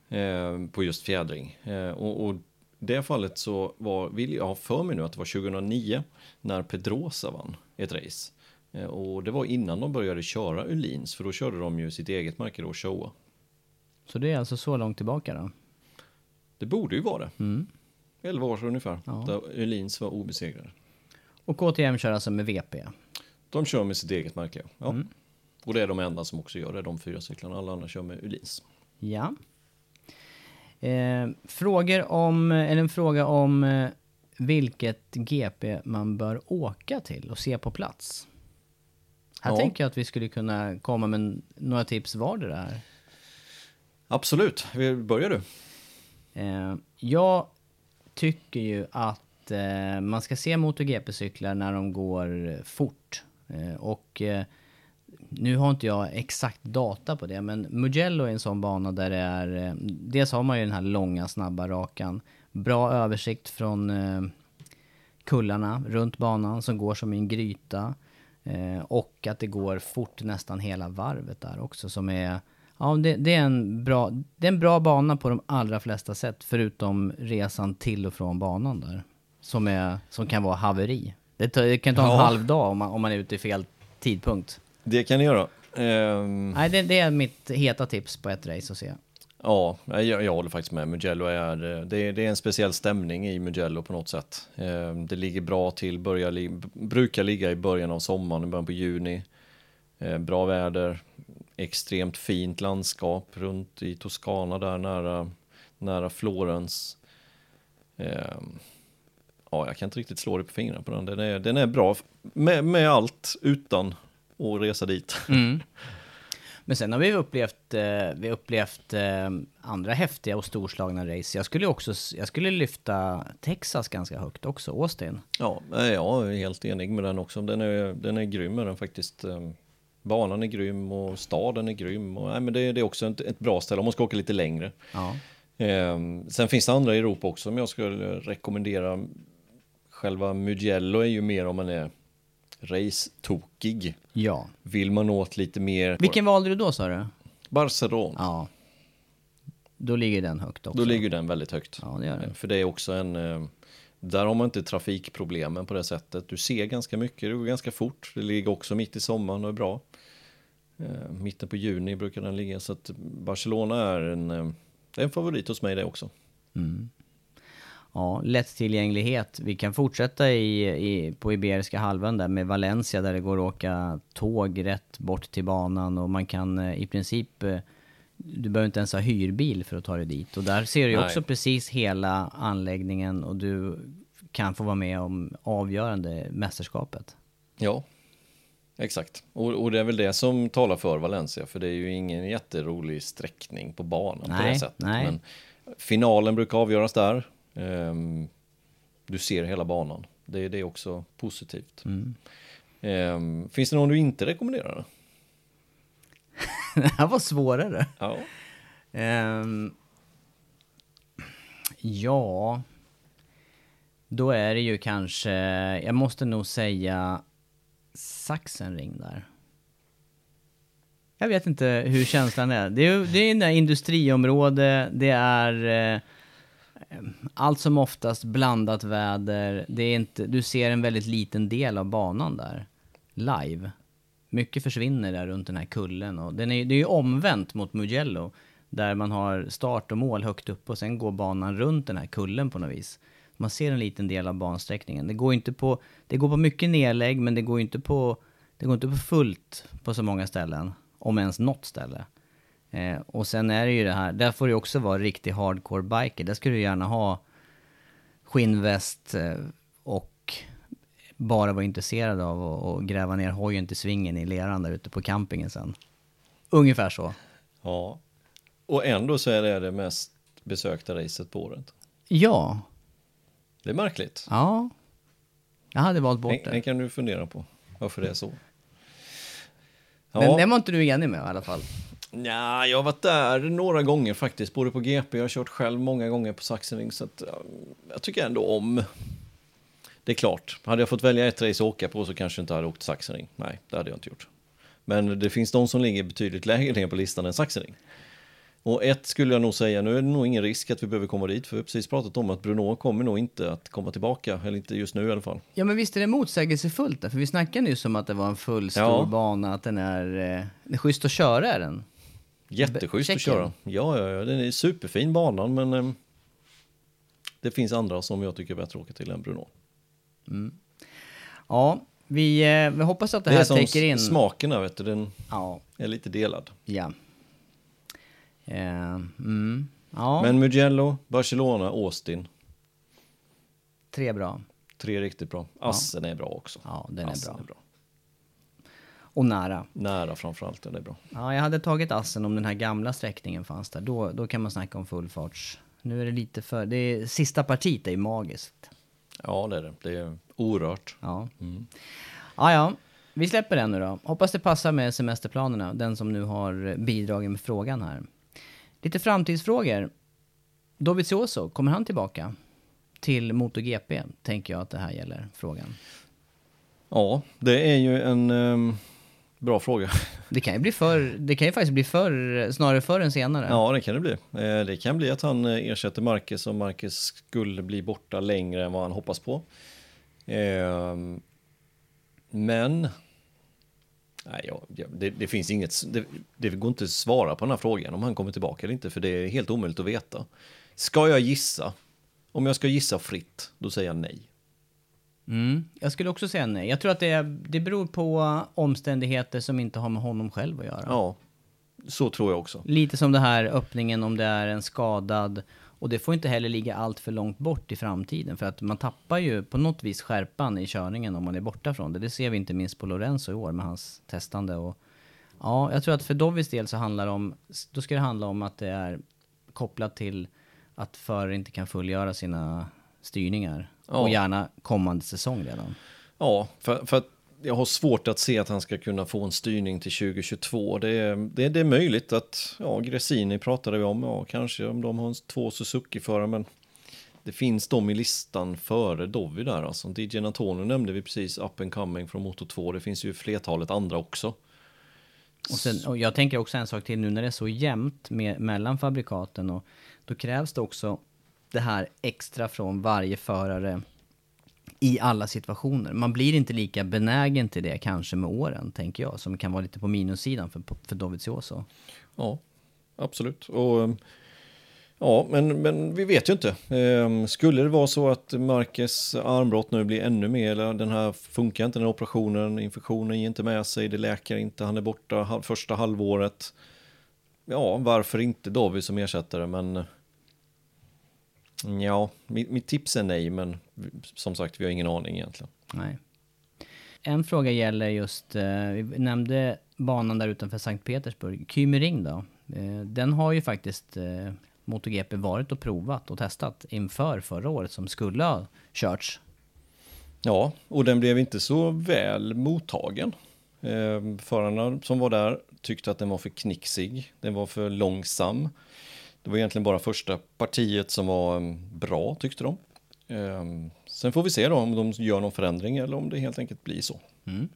eh, på just fjädring. Eh, och, och det fallet så var, vill jag ha för mig nu att det var 2009 när Pedrosa vann ett race. Eh, och det var innan de började köra Öhlins, för då körde de ju sitt eget märke då, Showa. Så det är alltså så långt tillbaka då? Det borde ju vara det. Mm. 11 år sedan ungefär, Ja. där Öhlins var obesegrade. Och KTM kör alltså med VP? De kör med sitt eget märke. Ja. Mm. Och det är de enda som också gör det, de fyra cyklarna. Alla andra kör med Öhlins. Ja. Eh, frågor om, eller en fråga om eh, vilket GP man bör åka till och se på plats. Här Ja. tänker jag att vi skulle kunna komma med några tips var det där. Absolut, vi börjar du. Eh, jag tycker ju att eh, man ska se MotoGP-cyklar när de går fort. Eh, och eh, nu har inte jag exakt data på det, men Mugello är en sån bana där det är... Eh, dels har man ju den här långa, snabba rakan. Bra översikt från eh, kullarna runt banan som går som i en gryta. Eh, och att det går fort nästan hela varvet där också som är... Ja, det, det, är en bra, det är en bra bana på de allra flesta sätt, förutom resan till och från banan där. Som, är, som kan vara haveri. Det, det kan ta en Ja. halv dag om man, om man är ute i fel tidpunkt. Det kan ni göra. Ehm, Nej, det, det är mitt heta tips på ett race att se. ja, jag, jag håller faktiskt med. Mugello är, eh, det, är- det är en speciell stämning i Mugello på något sätt. Ehm, det ligger bra till, börjar, li- brukar ligga i början av sommaren, i början på juni. Ehm, bra väder, extremt fint landskap runt i Toscana där nära, nära Florens. Ehm, ja, jag kan inte riktigt slå det på fingrarna på den. Den är, den är bra med, med allt utan att resa dit. Men sen har vi upplevt, eh, vi upplevt eh, andra häftiga och storslagna race. Jag skulle också, jag skulle lyfta Texas ganska högt också, Austin. Ja, nej, jag är helt enig med den också. Den är, den är grym med den faktiskt. Eh, Banan är grym och staden är grym. Och, nej, men det, det är också ett, ett bra ställe om man ska åka lite längre. Ja. Eh, sen finns det andra i Europa också som jag skulle rekommendera. Själva Mugello är ju mer om man är race-tokig. ja. Vill man åt lite mer... Vilken valde du då sa du? Barcelona. Ja. Då ligger den högt också. Då ligger den väldigt högt. Ja, det gör den. För det är också en... eh, Där har man inte trafikproblemen på det sättet. Du ser ganska mycket, det går ganska fort. Det ligger också mitt i sommaren och är bra. Eh, Mitten på juni brukar den ligga. Så att Barcelona är en, eh, det är en favorit hos mig det också. Ja, lättillgänglighet. Vi kan fortsätta i, i, på Iberiska halvön där med Valencia där det går att åka tåg rätt bort till banan och man kan eh, i princip eh, du behöver inte ens ha hyrbil för att ta dig dit. Och där ser du också precis hela anläggningen och du kan få vara med om avgörande mästerskapet. Ja, exakt. Och, och det är väl det som talar för Valencia, för det är ju ingen jätterolig sträckning på banan på Nej, det sättet. nej. Men finalen brukar avgöras där. Ehm, du ser hela banan. Det, det är också positivt. Mm. Ehm, finns det någon du inte rekommenderar? det här var svårare. Ja. Ehm, ja, då är det ju kanske, jag måste nog säga Sachsenring där. Jag vet inte hur känslan är. Det är, det är en industriområde, det är eh, allt som oftast blandat väder. Det är inte, du ser en väldigt liten del av banan där, live. Mycket försvinner där runt den här kullen. Och den är, det är ju omvänt mot Mugello. Där man har start och mål högt upp och sen går banan runt den här kullen på något vis. Man ser en liten del av bansträckningen. Det går inte på, det går på mycket nedlägg men det går inte på, det går inte på fullt på så många ställen. Om ens något ställe. Eh, och sen är det ju det här, där får det också vara riktig hardcore biker. Där ska du gärna ha skinnväst eh, och bara vara intresserad av att gräva ner hojen till svingen i leran där ute på campingen sen. Ungefär så. ja. Och ändå så är det det mest besökta racet på året. Ja, Det är märkligt. ja. Jag hade valt Det, bort det det. kan du fundera på, varför det är så. Men den var inte du enig med i alla fall. Ja, jag har varit där några gånger faktiskt, både på GP, jag har kört själv många gånger på Sachsenring, så att, ja, jag tycker ändå om. Det är klart, hade jag fått välja ett race att åka på så kanske jag inte hade åkt Sachsenring. Nej, det hade jag inte gjort. Men det finns de som ligger betydligt lägre ner på listan än Sachsenring. Och ett skulle jag nog säga, nu är det nog ingen risk att vi behöver komma dit, för vi har precis pratat om att Bruno kommer nog inte att komma tillbaka, eller inte just nu i alla fall. Ja men visst är det motsägelsefullt där, för vi snackade nyss om att det var en full stor Ja. bana, att den är, eh, det är schysst att köra är den. Jätteschysst att köra. Ja, ja, ja, den är superfin banan, men ehm, det finns andra som jag tycker är bättre att åka till än Bruno. Ja, vi, eh, vi hoppas att det, Det, här är som täcker in. s- smaken där, vet du, den Ja, är lite delad. ja. Eh, mm. Ja, Men Mugello, Barcelona, Austin, tre bra. tre riktigt bra. Assen är bra också. Ja, den är Assen bra. Och nära. Nära framförallt, den är bra. Ja, jag hade tagit assen om den här gamla sträckningen fanns där. Då, då kan man snacka om fullfarts. Nu är det lite för... Det är, sista partiet är ju magiskt. Ja, det är det. Det är orört. Ja. ja, ja. Vi släpper den nu då. Hoppas det passar med semesterplanerna. Den som nu har bidragit med frågan här. Lite framtidsfrågor. Dovizioso, kommer han tillbaka? Till MotoGP, tänker jag att det här gäller frågan. Ja, det är ju en ehm, bra fråga. Det kan ju bli för, det kan ju faktiskt bli för, snarare förr än senare. Ja, det kan det bli. Eh, Det kan bli att han eh, ersätter Marcus och Marcus skulle bli borta längre än vad han hoppas på. Ehm, Men nej, ja, det, det finns inget, det, det går inte att svara på den här frågan om han kommer tillbaka eller inte, för det är helt omöjligt att veta. Ska jag gissa? Om jag ska gissa fritt, då säger jag nej. Mm, jag skulle också säga nej. Jag tror att det, det beror på omständigheter som inte har med honom själv att göra. Ja, så tror jag också. Lite som det här öppningen om det är en skadad. Och det får inte heller ligga allt för långt bort i framtiden. För att man tappar ju på något vis skärpan i körningen om man är borta från det. Det ser vi inte minst på Lorenzo i år med hans testande. Och, ja, jag tror att för Dovis del så handlar det om, då ska det handla om att det är kopplat till att förare inte kan fullgöra sina styrningar. Ja. Och gärna kommande säsong redan. Ja, för, för att jag har svårt att se att han ska kunna få en styrning till 2022. Det är, det, det är möjligt att, ja, Gresini pratade vi om, ja, kanske om de har två Suzuki-förare, men det finns de i listan före Dovi där alltså. DJ Antonio nämnde vi precis, up and coming från Moto 2. Det finns ju flertalet andra också. Och, sen, och jag tänker också en sak till nu när det är så jämnt med, mellan fabrikaten och då krävs det också det här extra från varje förare i alla situationer. Man blir inte lika benägen till det kanske med åren, tänker jag, som kan vara lite på minussidan för, för Dovizioso. Ja, absolut. Och, eh, ja, men, men vi vet ju inte. Ehm, Skulle det vara så att Marques armbrott nu blir ännu mer, eller den här funkar inte den här operationen, infektionen ger inte med sig, det läker inte, han är borta första halvåret. Ja, varför inte David som ersättare, men Ja, mitt, mitt tips är nej, men som sagt, vi har ingen aning egentligen. Nej. En fråga gäller just, eh, vi nämnde banan där utanför Sankt Petersburg. Kymering då? Eh, den har ju faktiskt eh, MotoGP varit och provat och testat inför förra året som skulle ha körts. Ja, och den blev inte så väl mottagen. Förarna som var där tyckte att den var för knixig, den var för långsam. Det var egentligen bara första partiet som var eh, bra tyckte de. Eh, sen får vi se då om de gör någon förändring eller om det helt enkelt blir så. Mm.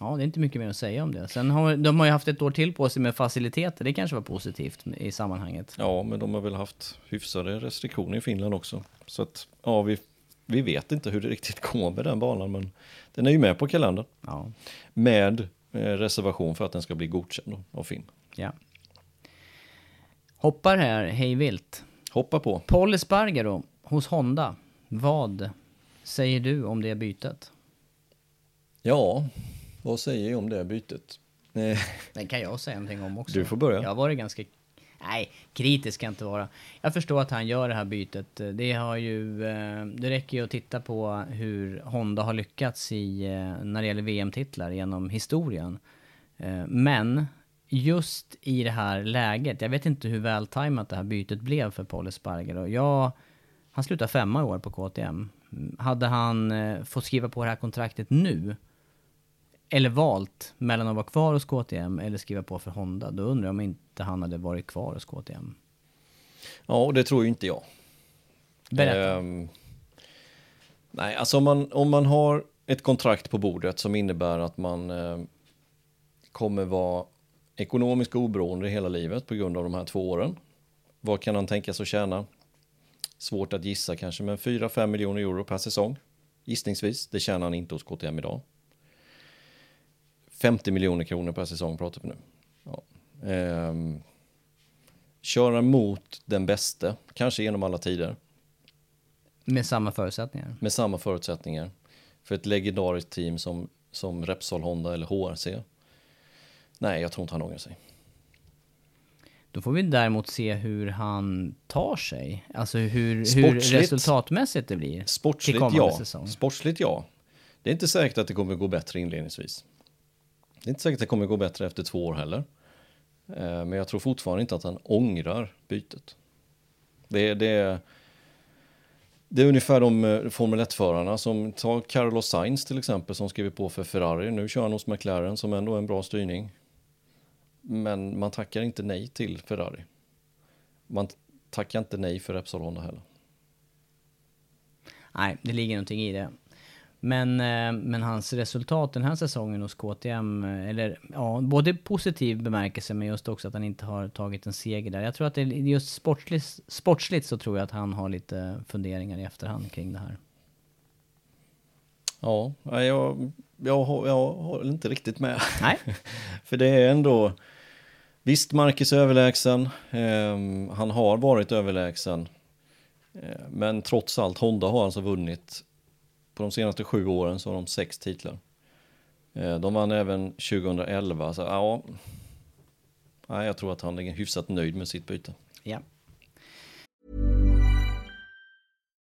Ja, det är inte mycket mer att säga om det. Sen har de har ju haft ett år till på sig med faciliteter. Det kanske var positivt i sammanhanget. Ja, men de har väl haft hyfsade restriktioner i Finland också. Så att, ja, vi, vi vet inte hur det riktigt går med den banan, men den är ju med på kalendern. Ja. Med eh, reservation för att den ska bli godkänd av FIM. ja. Hoppar här hej vilt. Hoppa på. Paul Espargaro hos Honda. Vad säger du om det bytet? Ja, vad säger jag om det bytet? Det kan jag säga någonting om också. Du får börja. Jag har varit ganska... Nej, kritisk kan jag inte vara. Jag förstår att han gör det här bytet. Det har ju... eh, Det räcker ju att titta på hur Honda har lyckats i, eh, när det gäller VM-titlar genom historien. Eh, Men just i det här läget, jag vet inte hur vältajmat det här bytet blev för Paul Espargaro. Jag, han slutar femma i år på KTM. Hade han eh, fått skriva på det här kontraktet nu, eller valt mellan att vara kvar hos KTM eller skriva på för Honda, då undrar jag om inte han hade varit kvar hos KTM. ja, och det tror ju inte jag. Berätta. Ehm, nej, alltså om man, om man har ett kontrakt på bordet som innebär att man eh, kommer vara ekonomiskt oberoende hela livet på grund av de här två åren. Vad kan han tänkas att tjäna? Svårt att gissa kanske, men 4-5 miljoner euro per säsong. Gissningsvis, det tjänar han inte hos KTM idag. 50 miljoner kronor per säsong pratar vi nu. Ja. Ehm, köra mot den bästa, kanske genom alla tider Med samma förutsättningar. med samma förutsättningar för ett legendariskt team som, som Repsol Honda eller HRC. Nej, jag tror inte han ångrar sig. Då får vi däremot se hur han tar sig. Alltså hur, hur resultatmässigt det blir. Sportsligt ja. säsong. Sportsligt ja. Det är inte säkert att det kommer gå bättre inledningsvis. Det är inte säkert att det kommer gå bättre efter två år heller. Eh, Men jag tror fortfarande inte att han ångrar bytet. Det, är- det, är, det är ungefär de eh, Formel 1-förarna som tar Carlos Sainz till exempel som skriver på för Ferrari. Nu kör han hos McLaren som ändå är en bra styrning. Men man tackar inte nej till Ferrari. Man tackar inte nej för Repsol Honda heller. Nej, det ligger någonting i det. Men, eh, men hans resultat den här säsongen hos KTM, eh, eller ja, både positiv bemärkelse men just också att han inte har tagit en seger där. Jag tror att det är just sportsligt, sportsligt så tror jag att han har lite funderingar i efterhand kring det här. Ja, jag, jag, jag håller inte riktigt med. Nej, För det är ändå, visst Marcus är överlägsen, ehm, han har varit överlägsen. Eh, men trots allt, Honda har alltså vunnit, på de senaste sju åren så har de sex titlar. Eh, de vann även 2011, så ja, nej, jag tror att han är hyfsat nöjd med sitt byte. ja.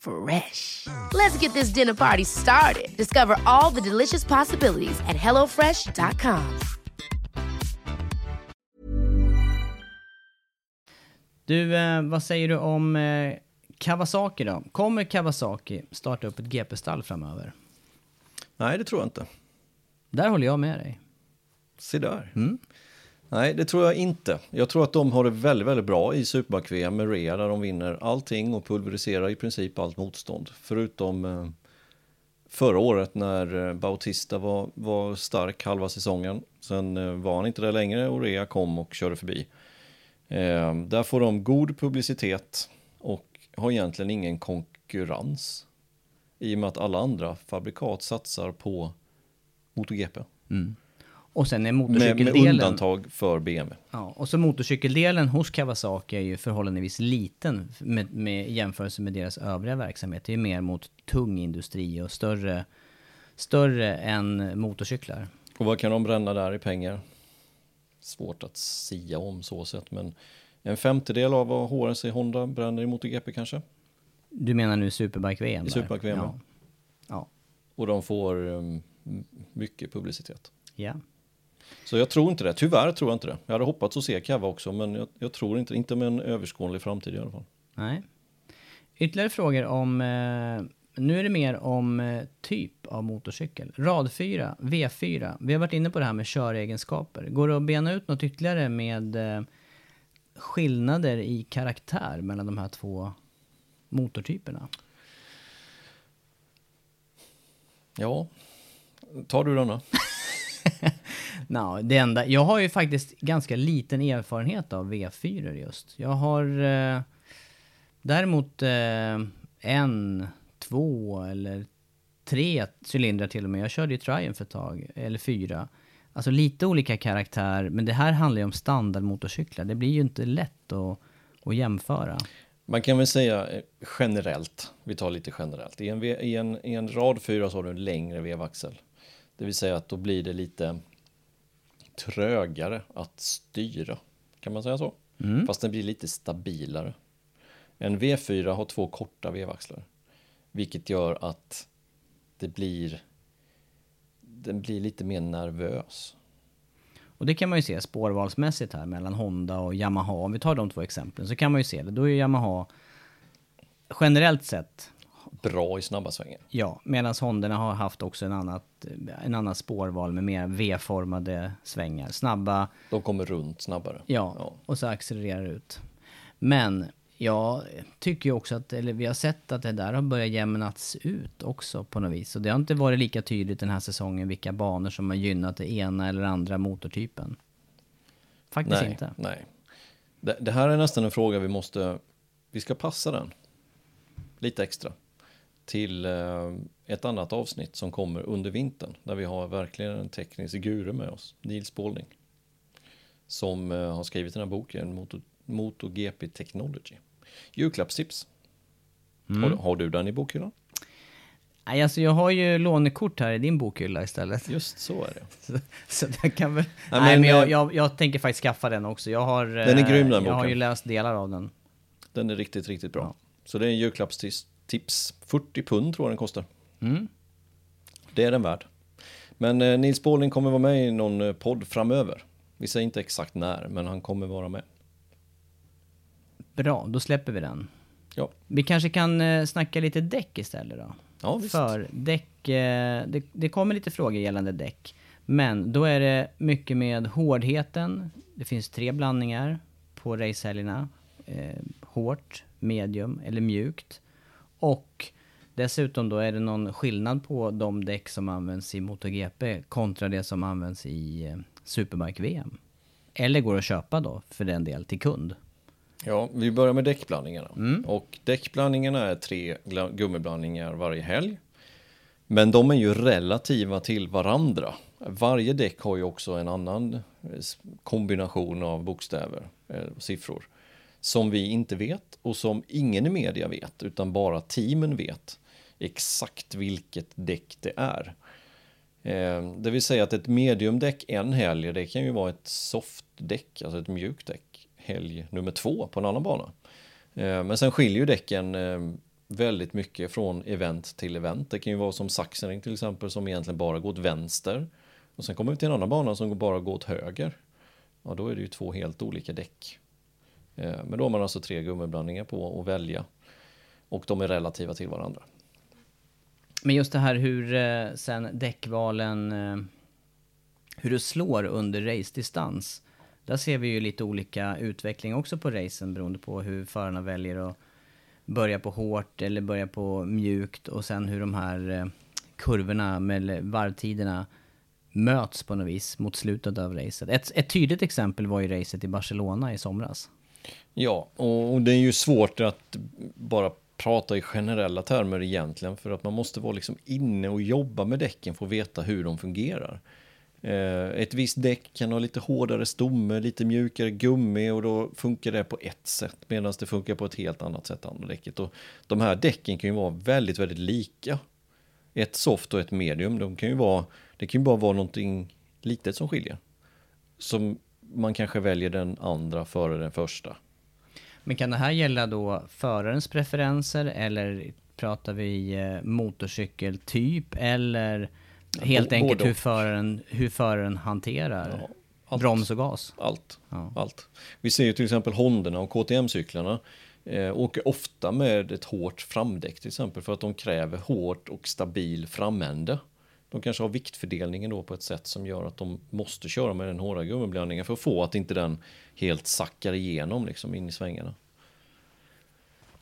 Fresh. Let's get this dinner party started. Discover all the delicious possibilities at hellofresh.com. Du, eh, vad säger du om eh, Kawasaki då? Kommer Kawasaki starta upp ett GP-stall framöver? Nej, det tror jag inte. Där håller jag med dig. Se där. Nej, det tror jag inte. Jag tror att de har det väldigt, väldigt bra i Superback-VM med Rea där de vinner allting och pulveriserar i princip allt motstånd. Förutom eh, förra året när eh, Bautista var, var stark halva säsongen. Sen eh, var han inte där längre och Rea kom och körde förbi. Eh, där får de god publicitet och har egentligen ingen konkurrens. I och med att alla andra fabrikat satsar på MotoGP. Mm. Och sen är Med, med motorcykeldelen... undantag för BMW. Ja, och så motorcykeldelen hos Kawasaki är ju förhållandevis liten med, med jämförelse med deras övriga verksamhet. Det är mer mot tung industri och större, större än motorcyklar. Och vad kan de bränna där i pengar? Svårt att sia om så sett, men en femtedel av vad HRC Honda bränner i MotoGP kanske. Du menar nu Superbike-VM? Superbike-VM, Ja. ja. Och de får um, mycket publicitet. Ja. Så jag tror inte det. Tyvärr tror jag inte det. Jag hade hoppats att se Kava också, men jag, jag tror inte, inte med en överskådlig framtid i alla fall. Nej. Ytterligare frågor om... Eh, nu är det mer om eh, typ av motorcykel. Rad 4, V4. Vi har varit inne på det här med köregenskaper. Går det att bena ut något ytterligare med eh, skillnader i karaktär mellan de här två motortyperna? Ja, tar du denna? No, det enda, jag har ju faktiskt ganska liten erfarenhet av V4 just. Jag har eh, däremot eh, en, två eller tre cylindrar till och med. Jag körde ju Triumph ett tag, eller fyra. Alltså lite olika karaktär, men det här handlar ju om standardmotorcyklar. Det blir ju inte lätt att, att jämföra. Man kan väl säga eh, generellt, vi tar lite generellt. I en, i en, i en rad 4 så har du en längre vevaxel. Det vill säga att då blir det lite trögare att styra. Kan man säga så? Fast den blir lite stabilare. En V4 har två korta vevaxlar. Vilket gör att det blir den blir lite mer nervös. Och det kan man ju se spårvalsmässigt här mellan Honda och Yamaha. Om vi tar de två exemplen så kan man ju se det. Då är Yamaha generellt sett Bra i snabba svängar. Ja, medan Honderna har haft också en annat, en annan spårval med mer V-formade svängar. Snabba, De kommer runt snabbare. ja, och så accelererar ut. Men jag tycker ju också att, eller vi har sett att det där har börjat jämnats ut också på något vis. Och det har inte varit lika tydligt den här säsongen vilka banor som har gynnat det ena eller andra motortypen. Faktiskt nej, inte. Nej. Det, det här är nästan en fråga vi måste, vi ska passa den lite extra till eh, ett annat avsnitt som kommer under vintern där vi har verkligen en teknisk guru med oss, Nils Bålning, som eh, har skrivit den här boken Moto, MotoGP Technology. Julklappstips. Mm. Har, har du den i bokhyllan? Nej, alltså jag har ju lånekort här i din bokhylla istället. Just så är det. Så, så jag kan väl... Nej, Nej, men, men jag, eh, jag, jag tänker faktiskt skaffa den också. Jag har... Den är grym, den Jag har boken. ju läst delar av den. Den är riktigt, riktigt bra. Så det är en julklappstips. 40 pund tror jag den kostar. Mm. Det är den värd. Men eh, Nils Båling kommer vara med i någon eh, podd framöver. Vi säger inte exakt när, men han kommer vara med. Bra, då släpper vi den. Ja, Vi kanske kan eh, snacka lite däck istället då. ja visst. För däck, eh, det, det kommer lite frågor gällande däck. Men då är det mycket med hårdheten. Det finns tre blandningar på racehelgerna. Eh, hårt, medium eller mjukt. Och dessutom då är det någon skillnad på de däck som används i MotoGP kontra det som används i eh, Superbike-VM. Eller går att köpa då för den del till kund. Ja, vi börjar med däckblandningarna. Och däckblandningarna är tre gummiblandningar varje helg. Men de är ju relativa till varandra. Varje däck har ju också en annan eh, kombination av bokstäver, eh, siffror som vi inte vet och som ingen i media vet, utan bara teamen vet exakt vilket däck det är. Ehm, det vill säga att ett mediumdäck en helg, det kan ju vara ett softdäck, alltså ett mjukt däck, helg nummer två på en annan bana. Ehm, men sen skiljer ju däcken ehm, väldigt mycket från event till event. Det kan ju vara som Sachsenring till exempel som egentligen bara går åt vänster. Och sen kommer vi till en annan bana som bara går åt höger. Ja, då är det ju två helt olika däck. Eh, men då har man alltså tre gummiblandningar på att välja. Och de är relativa till varandra. Men just det här hur eh, sen däckvalen, eh, hur det slår under race-distans. Där ser vi ju lite olika utveckling också på racen beroende på hur förarna väljer att börja på hårt eller börja på mjukt och sen hur de här kurvorna med varvtiderna möts på något vis mot slutet av racet. Ett, ett tydligt exempel var ju racet i Barcelona i somras. Ja, och det är ju svårt att bara prata i generella termer egentligen för att man måste vara liksom inne och jobba med däcken för att veta hur de fungerar. Eh, ett visst däck kan ha lite hårdare stomme, lite mjukare gummi och då funkar det på ett sätt medan det funkar på ett helt annat sätt andra däcket. Och de här däcken kan ju vara väldigt, väldigt lika. Ett soft och ett medium, de kan ju vara, det kan ju bara vara någonting litet som skiljer. Som man kanske väljer den andra före den första. Men kan det här gälla då förarens preferenser eller pratar vi eh, motorcykeltyp eller helt enkelt hur föraren, hur föraren hanterar ja, broms och gas? Allt, ja. allt. Vi ser ju till exempel Hondorna och KTM-cyklarna eh, åker ofta med ett hårt framdäck till exempel för att de kräver hårt och stabil framände. De kanske har viktfördelningen då på ett sätt som gör att de måste köra med den hårda gummiblandningen för att få att inte den helt sackar igenom liksom in i svängarna.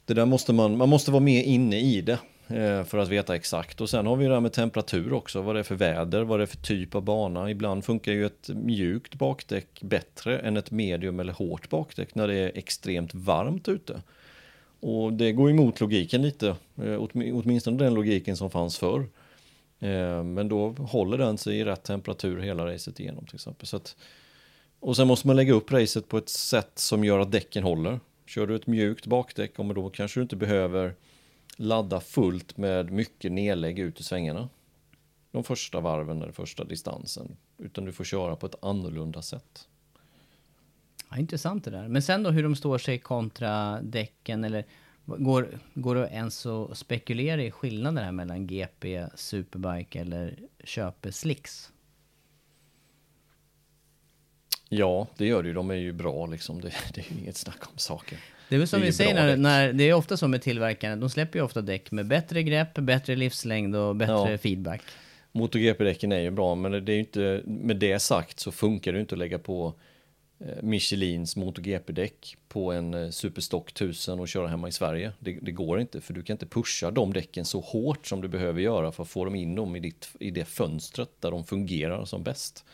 Det där måste man, man måste vara med inne i det eh, för att veta exakt. Och sen har vi det här med temperatur också, vad det är för väder, vad det är för typ av bana. Ibland funkar ju ett mjukt bakdäck bättre än ett medium eller hårt bakdäck när det är extremt varmt ute. Och det går emot logiken lite, eh, åtminstone den logiken som fanns förr. Eh, men då håller den sig i rätt temperatur hela racet igenom till exempel. Så att, och sen måste man lägga upp racet på ett sätt som gör att däcken håller. Kör du ett mjukt bakdäck, då kanske du inte behöver ladda fullt med mycket nedlägg ut i svängarna. De första varven eller första distansen. Utan du får köra på ett annorlunda sätt. Ja, intressant det där. Men sen då hur de står sig kontra däcken eller Går, går det ens att spekulera i skillnaden här mellan GP, Superbike eller köpe slicks? Ja, det gör det ju. De är ju bra liksom. Det, det är ju inget snack om saker. Det är väl som vi säger när, när, det är ofta så med tillverkarna. De släpper ju ofta däck med bättre grepp, bättre livslängd och bättre ja. feedback. MotoGP-däcken är ju bra, men det är ju inte, med det sagt så funkar det inte att lägga på Michelins MotoGP-däck på en eh, Superstock 1000 och köra hemma i Sverige. Det, det, går inte, för du kan inte pusha de däcken så hårt som du behöver göra för att få dem in dem i, ditt, i det fönstret där de fungerar som bäst.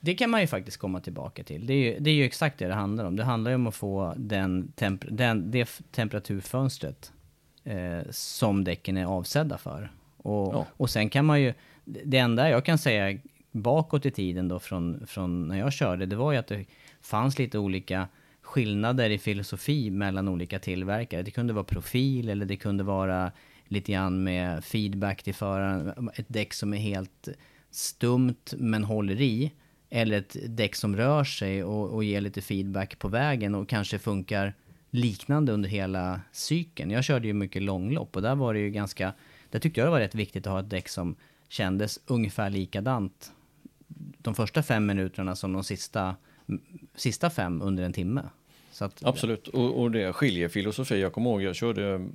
Det kan man ju faktiskt komma tillbaka till. Det är ju, det är ju exakt det det handlar om. Det handlar ju om att få den, temp den det temperaturfönstret eh, som däcken är avsedda för. Och, ja. och sen kan man ju, det enda jag kan säga bakåt i tiden då från, från när jag körde, det var ju att det fanns lite olika skillnader i filosofi mellan olika tillverkare. Det kunde vara profil eller det kunde vara lite grann med feedback till föraren. Ett däck som är helt stumt men håller i. Eller ett däck som rör sig och, och ger lite feedback på vägen och kanske funkar liknande under hela cykeln. Jag körde ju mycket långlopp och där var det ju ganska, där tyckte jag det var rätt viktigt att ha ett däck som kändes ungefär likadant de första fem minuterna som de sista sista fem under en timme. Att, Absolut, och, och, det skiljer filosofi. Jag kommer ihåg, jag körde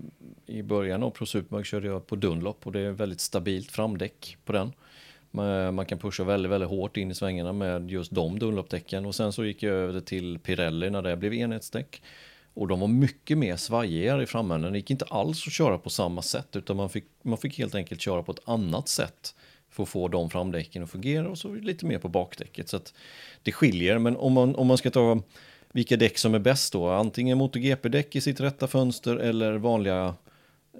i början av Pro Superbike körde jag på Dunlop och det är väldigt stabilt framdäck på den. Man, man kan pusha väldigt, väldigt hårt in i svängarna med just de Dunlop-däcken och sen så gick jag över till Pirelli när det blev enhetsdäck. Och de var mycket mer svajigare i framänden. Det gick inte alls att köra på samma sätt utan man fick, man fick helt enkelt köra på ett annat sätt för att få de framdäcken att fungera och så lite mer på bakdäcket. Så att det skiljer, men om man, om man ska ta vilka däck som är bäst då, antingen MotoGP-däck i sitt rätta fönster eller vanliga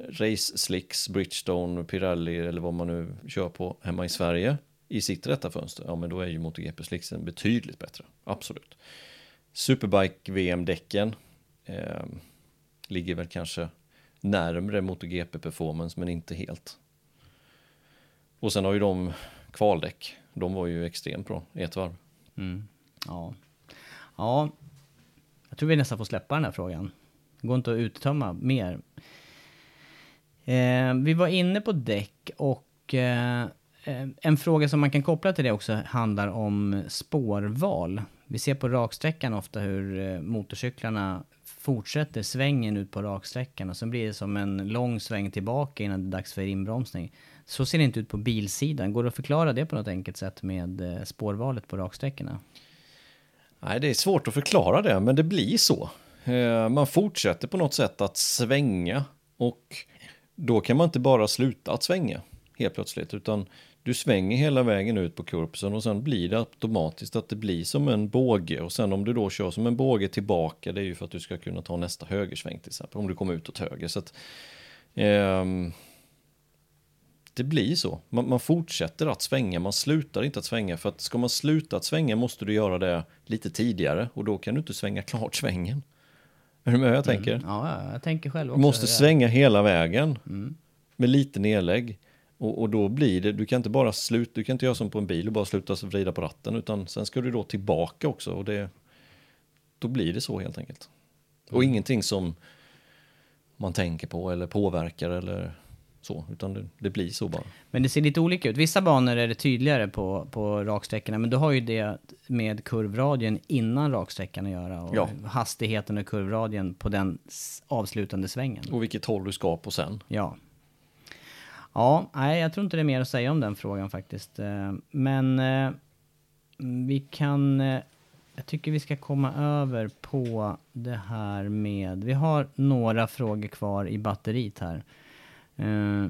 race slicks, Bridgestone, Pirelli eller vad man nu kör på hemma i Sverige i sitt rätta fönster, ja men då är ju MotoGP slicksen betydligt bättre, absolut. Superbike VM-däcken eh, ligger väl kanske närmre MotoGP-performance men inte helt. Och sen har ju de kvaldäck, de var ju extremt bra i ett varv. Mm. Ja. ja, jag tror vi nästan får släppa den här frågan. Det går inte att uttömma mer. Eh, vi var inne på däck och eh, eh en fråga som man kan koppla till det också handlar om spårval. Vi ser på raksträckan ofta hur eh, motorcyklarna fortsätter svängen ut på raksträckan och sen blir det som en lång sväng tillbaka innan det är dags för inbromsning. Så ser det inte ut på bilsidan. Går det att förklara det på något enkelt sätt med eh, spårvalet på raksträckorna? Nej, det är svårt att förklara det, men det blir så. Eh, man fortsätter på något sätt att svänga och då kan man inte bara sluta att svänga helt plötsligt, utan du svänger hela vägen ut på kurpsen och sen blir det automatiskt att det blir som en båge och sen om du då kör som en båge tillbaka, det är ju för att du ska kunna ta nästa högersväng till exempel, om du kommer ut åt höger. Så att, eh, det blir så. Man, man, fortsätter att svänga, man slutar inte att svänga. För att ska man sluta att svänga måste du göra det lite tidigare och då kan du inte svänga klart svängen. Är du med jag tänker? Mm. Ja, jag tänker själv också. Du måste svänga hela vägen mm. med lite nedlägg. Och, och, då blir det, du kan inte bara sluta, du kan inte göra som på en bil och bara sluta vrida på ratten utan sen ska du då tillbaka också och det, då blir det så helt enkelt. Och mm. ingenting som man tänker på eller påverkar eller så, utan det, det, blir så bara. Men det ser lite olika ut. Vissa banor är det tydligare på, på raksträckorna, men du har ju det med kurvradien innan raksträckan att göra och ja. hastigheten och kurvradien på den avslutande svängen. Och vilket håll du ska på sen. Ja. Ja, nej, jag tror inte det är mer att säga om den frågan faktiskt. Eh, men eh, vi kan... Eh, jag tycker vi ska komma över på det här med... Vi har några frågor kvar i batteriet här. Eh,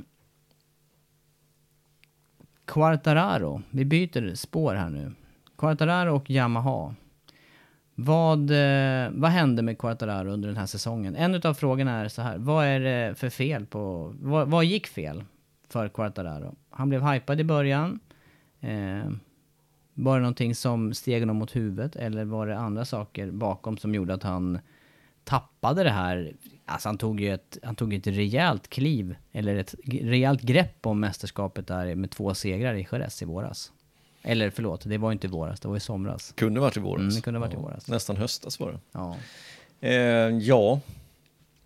Quartararo, vi byter spår här nu. Quartararo och Yamaha. Vad, eh, vad hände med Quartararo under den här säsongen? En av frågorna är så här, vad är det för fel på, vad, vad gick fel för Quartararo? Han blev hypad i början. Eh, var det någonting som steg honom mot huvudet eller var det andra saker bakom som gjorde att han tappade det här Alltså han tog ju ett, han tog ett rejält kliv, eller ett rejält grepp om mästerskapet där med två segrar i Jerez i våras. Eller förlåt, det var inte i våras, det var i somras. Kunde varit i våras. Mm, det kunde varit ja, i våras. Nästan höstas var det. Ja, eh, ja.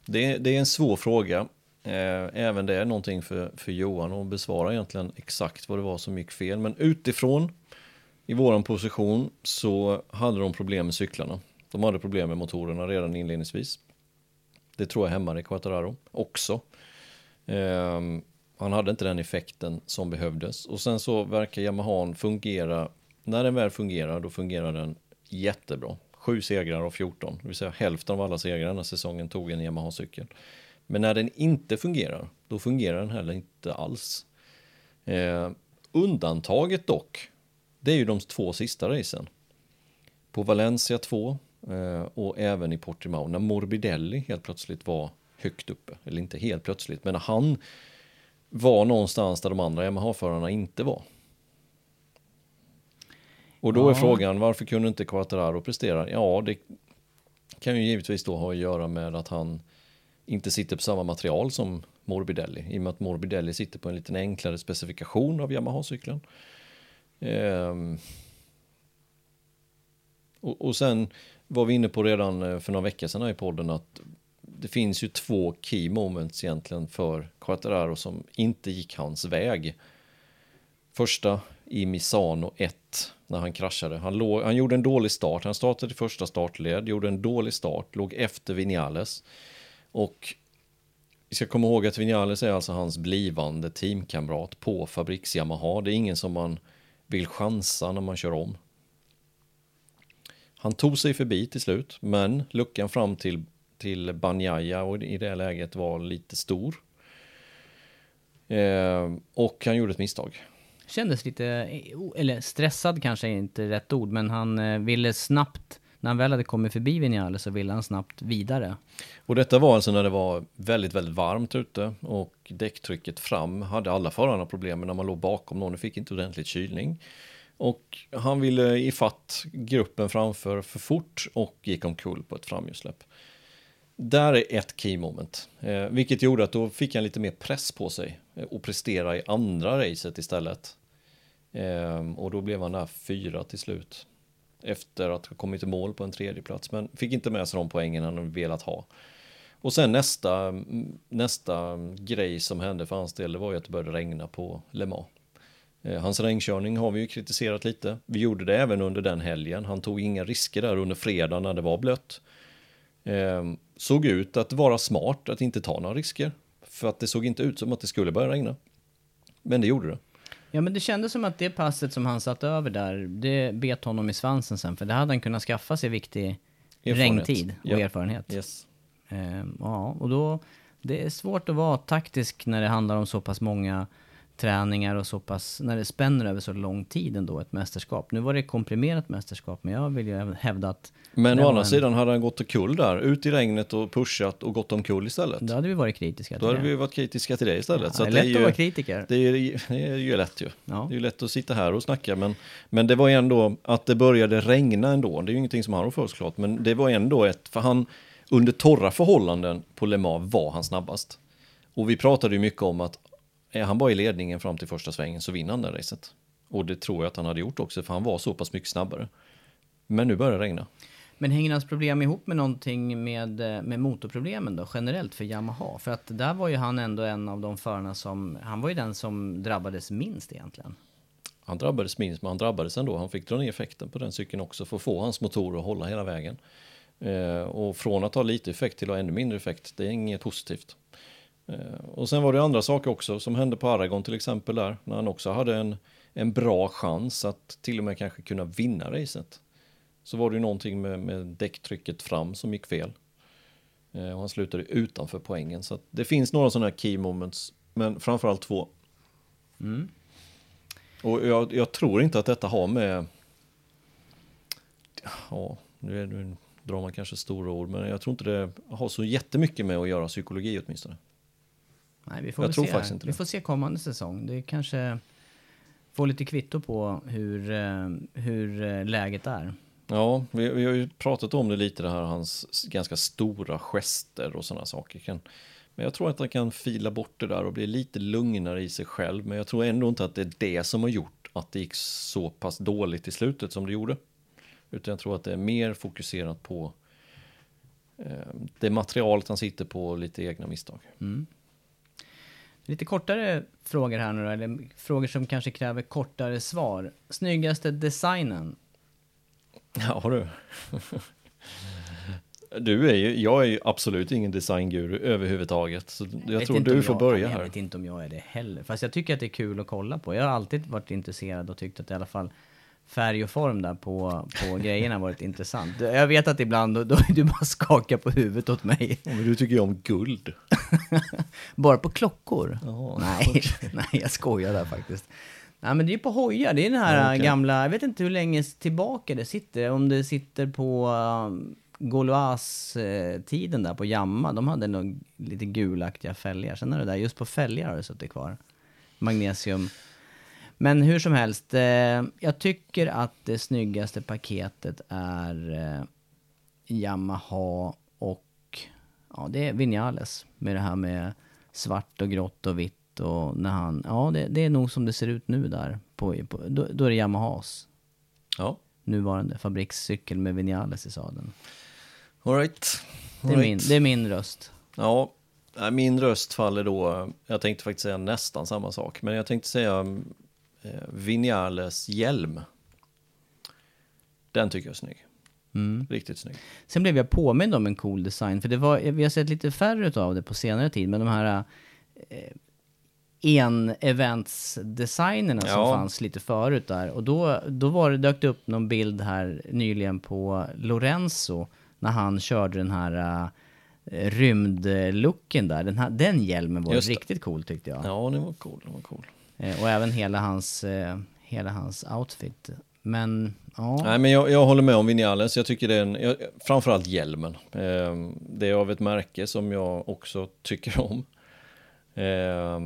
Det, det, är en svår fråga. Eh, även det är någonting för, för Johan att besvara egentligen exakt vad det var som gick fel. Men utifrån, i våran position, så hade de problem med cyklarna. De hade problem med motorerna redan inledningsvis. Det tror jag hämmade Quattararo också. Eh, han hade inte den effekten som behövdes. Och sen så verkar Yamaha fungera, när den väl fungerar, då fungerar den jättebra. Sju segrar av 14, det vill säga hälften av alla segrar den här säsongen tog en Yamaha-cykel. Men när den inte fungerar, då fungerar den heller inte alls. Eh, undantaget dock, det är ju de två sista racen. På Valencia 2 och även i Portimao när Morbidelli helt plötsligt var högt uppe. Eller inte helt plötsligt, men han var någonstans där de andra Yamaha-förarna inte var. Och då ja. är frågan, varför kunde inte Quattararo prestera? Ja, det kan ju givetvis då ha att göra med att han inte sitter på samma material som Morbidelli. I och med att Morbidelli sitter på en lite enklare specifikation av Yamaha-cykeln. Ehm. Och, och sen var vi inne på redan eh, för några veckor sedan i podden att det finns ju två key moments egentligen för Quattararo som inte gick hans väg. Första i Misano 1 när han kraschade. Han, låg, han gjorde en dålig start. Han startade i första startled, gjorde en dålig start, låg efter Vinales. Och vi ska komma ihåg att Vinales är alltså hans blivande teamkamrat på fabriks Yamaha. Det är ingen som man vill chansa när man kör om. Han tog sig förbi till slut, men luckan fram till, till Banjaya och i det läget var lite stor. Eh, och han gjorde ett misstag. Kändes lite, eller stressad kanske är inte rätt ord, men han eh, ville snabbt när han väl hade kommit förbi Vinales så ville han snabbt vidare. Och detta var alltså när det var väldigt, väldigt varmt ute och däcktrycket fram hade alla förarna problem med när man låg bakom någon och fick inte ordentligt kylning. Och han ville ifatt gruppen framför för fort och gick omkull på ett framhjulssläpp. där är ett key moment, eh, vilket gjorde att då fick han lite mer press på sig eh, och prestera i andra racet istället. Eh, och då blev han där fyra till slut. Efter att ha kommit i mål på en tredje plats men fick inte med sig de poängen han velat ha. Och sen nästa, nästa grej som hände för hans del, det var ju att det började regna på Le Mans. Eh, hans regnkörning har vi ju kritiserat lite. Vi gjorde det även under den helgen. Han tog inga risker där under fredagen när det var blött. Eh, såg ut att vara smart att inte ta några risker. För att det såg inte ut som att det skulle börja regna. Men det gjorde det. Ja, men det kändes som att det passet som han satt över där, det bet honom i svansen sen. För det hade han kunnat skaffa sig viktig regntid och ja. erfarenhet. Yes. Eh, ja, och då, det är svårt att vara taktisk när det handlar om så pass många träningar och så pass, när det spänner över så lång tid ändå, ett mästerskap. Nu var det ett komprimerat mästerskap, men jag vill ju hävda att... Men det å andra en- sidan hade han gått omkull där, ut i regnet och pushat och gått omkull istället. Då hade vi varit kritiska Då till hade det. vi varit kritiska till det istället. Ja, så det är att lätt är att ju, vara kritiker. Det är, ju- det är ju lätt ju. Ja. Det är ju lätt att sitta här och snacka, men, men det var ju ändå att det började regna ändå. Det är ju ingenting som han har för oss klart, men det var ändå ett, för han under torra förhållanden på Le Mans var han snabbast. Och vi pratade ju mycket om att är han bara i ledningen fram till första svängen så vinner han det racet. Och det tror jag att han hade gjort också, för han var så pass mycket snabbare. Men nu börjar det regna. Men hänger hans problem ihop med någonting med, eh, med motorproblemen då, generellt för Yamaha? För att där var ju han ändå en av de förarna som, han var ju den som drabbades minst egentligen. Han drabbades minst, men han drabbades ändå. Han fick dra ner effekten på den cykeln också för att få hans motor att hålla hela vägen. Eh, och från att ha lite effekt till att ha ännu mindre effekt, det är inget positivt. Eh, och sen var det andra saker också som hände på Aragon till exempel där, när han också hade en, en bra chans att till och med kanske kunna vinna racet. Så var det ju någonting med, med däcktrycket fram som gick fel. Eh, och han slutade utanför poängen. Så det finns några sådana här key moments, men framförallt två. Och jag, jag tror inte att detta har med... Ja, nu, är, nu drar man kanske stora ord, men jag tror inte det har så jättemycket med att göra psykologi åtminstone. Nej, vi får Jag tror se. faktiskt inte vi det. får se kommande säsong. Det kanske får lite kvitto på hur, eh, hur eh, läget är. Ja, vi, vi har ju pratat om det lite, det här hans ganska stora gester och sådana saker. Kan, men jag tror att han kan fila bort det där och bli lite lugnare i sig själv. Men jag tror ändå inte att det är det som har gjort att det gick så pass dåligt i slutet som det gjorde. Utan jag tror att det är mer fokuserat på eh, det materialet han sitter på och lite egna misstag. Lite kortare frågor här nu då, eller frågor som kanske kräver kortare svar. Snyggaste designen? Ja du. Du är ju, jag är ju absolut ingen designguru överhuvudtaget. Så jag vet tror du får jag, börja nej, här. Jag vet inte om jag är det heller. Fast jag tycker att det är kul att kolla på. Jag har alltid varit intresserad och tyckt att i alla fall färg och form där på, på grejerna varit intressant. Jag vet att ibland då, då du bara skakar på huvudet åt mig. Ja, Men du tycker ju om guld. Bara på klockor? Ja, nej, nej, jag skojar där faktiskt. Nej, men det är på hojar. Det är den här okej. gamla, jag vet inte hur länge tillbaka det sitter. Om det sitter på um, Gaulois-tiden där på Jamma. De hade nog lite gulaktiga fälgar. Sen är det där, just på fälgar har det suttit kvar. Magnesium. Men hur som helst, eh, jag tycker att det snyggaste paketet är eh, Yamaha och ja, det är Vinales med det här med svart och grått och vitt och när han, ja det, det är nog som det ser ut nu där. På, på, då, då är det Yamahas Ja, nuvarande fabrikscykel med Vinales i sadeln. alright. Det är, min, det är min röst. Ja, min röst faller då, jag tänkte faktiskt säga nästan samma sak, men jag tänkte säga eh, Vinales hjälm. Den tycker jag är snygg. Mm. Riktigt snygg. Sen blev jag påmind om en cool design, för det var, vi har sett lite färre av det på senare tid, men de här eh, en-events-designerna som Ja. fanns lite förut där. Och då, då var det, dök det upp någon bild här nyligen på Lorenzo, när han körde den här eh, rymdlooken där. Den, här, den hjälmen var riktigt cool tyckte jag. Ja, den var cool. Den var cool. Eh, och även hela hans, eh, hela hans outfit. Men, ja. Nej, men jag, jag håller med om Vinales. Jag tycker det är en, jag, framförallt hjälmen. Eh, det är av ett märke som jag också tycker om. Eh,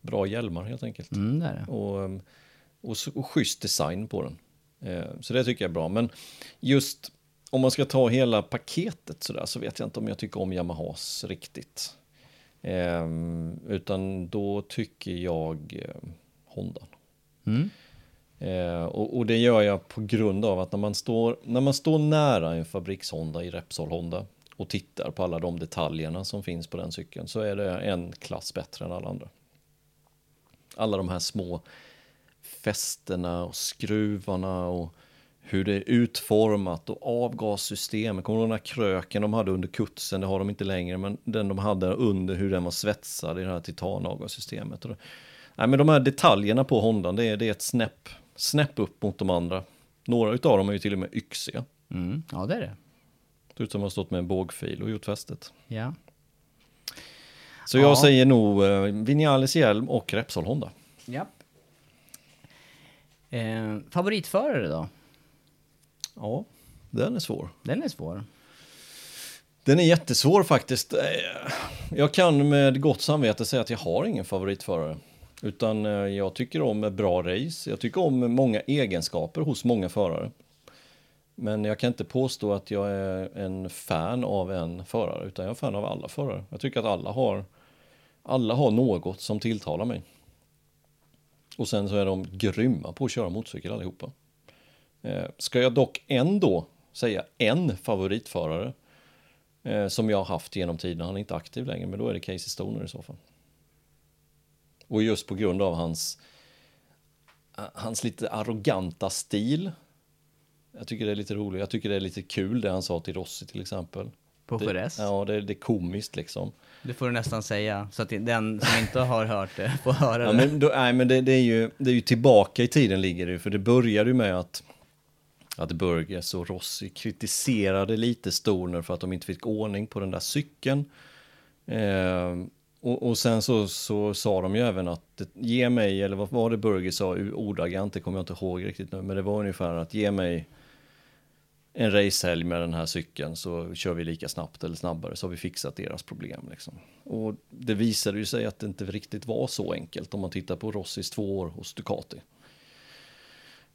bra hjälmar helt enkelt. Mm, det det. Och, ehm, och, och schysst design på den. Eh, så det tycker jag är bra. Men just om man ska ta hela paketet sådär så vet jag inte om jag tycker om Yamahas riktigt. Eh, utan då tycker jag eh, Honda. Mm. Eh, och, och, det gör jag på grund av att när man står, när man står nära en fabriks-Honda i Repsol Honda och tittar på alla de detaljerna som finns på den cykeln så är det en klass bättre än alla andra. Alla de här små fästena och skruvarna och hur det är utformat och avgassystemet. Kommer du ihåg den här kröken de hade under kutsen? Det har de inte längre, men den de hade under hur den var svetsad i det här titanavgassystemet. Nej, men de här detaljerna på Hondan, det är, det är ett snäpp, snäpp upp mot de andra. Några utav dem är ju till och med yxiga. Mm, ja, det är det. Det ut som att ha stått med en bågfil och gjort fästet. Ja. Så jag säger nog eh, Vinales hjälm och Repsol Honda. Ja. Eh, favoritförare då? Ja, den är svår. Den är svår. Den är jättesvår faktiskt. Eh, jag kan med gott samvete säga att jag har ingen favoritförare. Utan eh, jag tycker om bra race. Jag tycker om många egenskaper hos många förare. Men jag kan inte påstå att jag är en fan av en förare, utan jag är fan av alla förare. Jag tycker att alla har, alla har något som tilltalar mig. Och sen så är de grymma på att köra motorcykel allihopa. Eh, ska jag dock ändå säga en favoritförare eh, som jag har haft genom tiden, han är inte aktiv längre, men då är det Casey Stoner i så fall. Och just på grund av hans, hans lite arroganta stil. Jag tycker det är lite roligt, jag tycker det är lite kul det han sa till Rossi till exempel. På Jerez? Ja, det, det är komiskt liksom. Det får du nästan säga, så att den som inte har hört det får höra ja, det. Men, då, nej, men det, det, är ju, det är ju tillbaka i tiden ligger det för det började ju med att att Burgess och Rossi kritiserade lite Stoner för att de inte fick ordning på den där cykeln. Eh, och, och, sen så, så sa de ju även att ge mig, eller vad var det Burgess sa ordagrant, det kommer jag inte ihåg riktigt nu, men det var ungefär att ge mig en racehelg med den här cykeln så kör vi lika snabbt eller snabbare så har vi fixat deras problem. Liksom. Och det visade ju sig att det inte riktigt var så enkelt om man tittar på Rossis två år hos Ducati.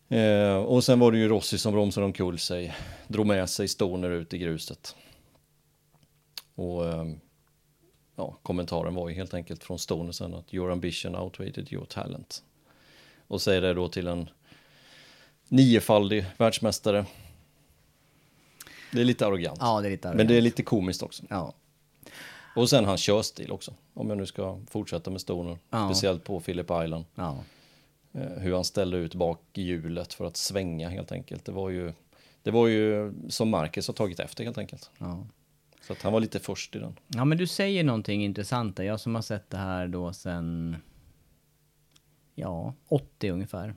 Eh, och sen var det ju Rossi som bromsade omkull sig, drog med sig Stoner ut i gruset. Och eh, ja, kommentaren var ju helt enkelt från Stoner sen att your ambition outweighed your talent. Och säger det då till en niofaldig världsmästare. Det är lite arrogant. Ja, det är lite arrogant. Men det är lite komiskt också. Ja. Och sen hans körstil också. Om jag nu ska fortsätta med Stoner. Ja. Speciellt på Philip Island. Ja. Eh, hur han ställde ut bak hjulet för att svänga helt enkelt. Det var ju, det var ju som Marcus har tagit efter helt enkelt. Ja. Så att han var lite först i den. Ja, men du säger någonting intressant där. Jag som har sett det här då sen... Ja, 80 ungefär.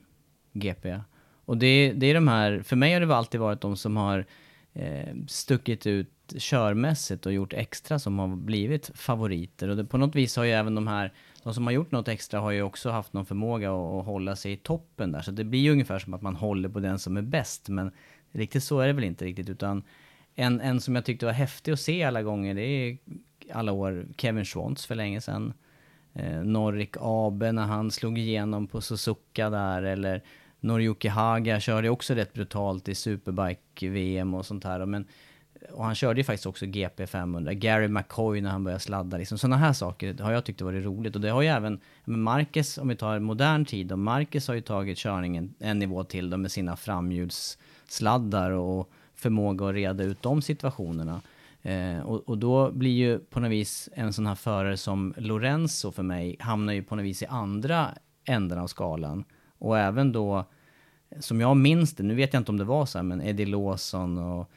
GP. Och det, det är de här... För mig har det alltid varit de som har eh, stuckit ut körmässigt och gjort extra som har blivit favoriter. Och det, på något vis har ju även de här, de som har gjort något extra har ju också haft någon förmåga att, att hålla sig i toppen där. Så det blir ju ungefär som att man håller på den som är bäst. Men riktigt så är det väl inte riktigt, utan en, en som jag tyckte var häftig att se alla gånger, det är alla år Kevin Schwantz för länge sedan. Eh, Norrik Abe när han slog igenom på Suzuka där, eller Noriyuki Haga körde också rätt brutalt i Superbike-VM och sånt här. Men och han körde ju faktiskt också GP 500. Gary McCoy när han började sladda. Liksom. Sådana här saker har jag tyckt varit roligt. Och det har ju även Marcus, om vi tar modern tid, och Marcus har ju tagit körningen en nivå till då med sina framhjulssladdar och förmåga att reda ut de situationerna. Eh, och, och, då blir ju på något vis en sån här förare som Lorenzo för mig hamnar ju på något vis i andra änden av skalan. Och även då, som jag minns det, nu vet jag inte om det var så här, men Eddie Lawson och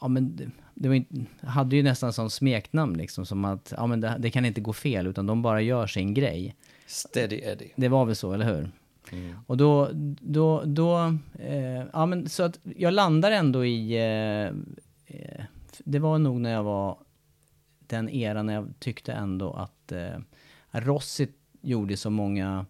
ja men det, det var inte, hade ju nästan som smeknamn liksom, som att ja men det, det, kan inte gå fel, utan de bara gör sin grej. Steady Eddie. Det var väl så, eller hur? Mm. Och då, då, då, eh, ja men så att jag landar ändå i, eh, eh, det var nog när jag var den era när jag tyckte ändå att eh, Rossi gjorde så många,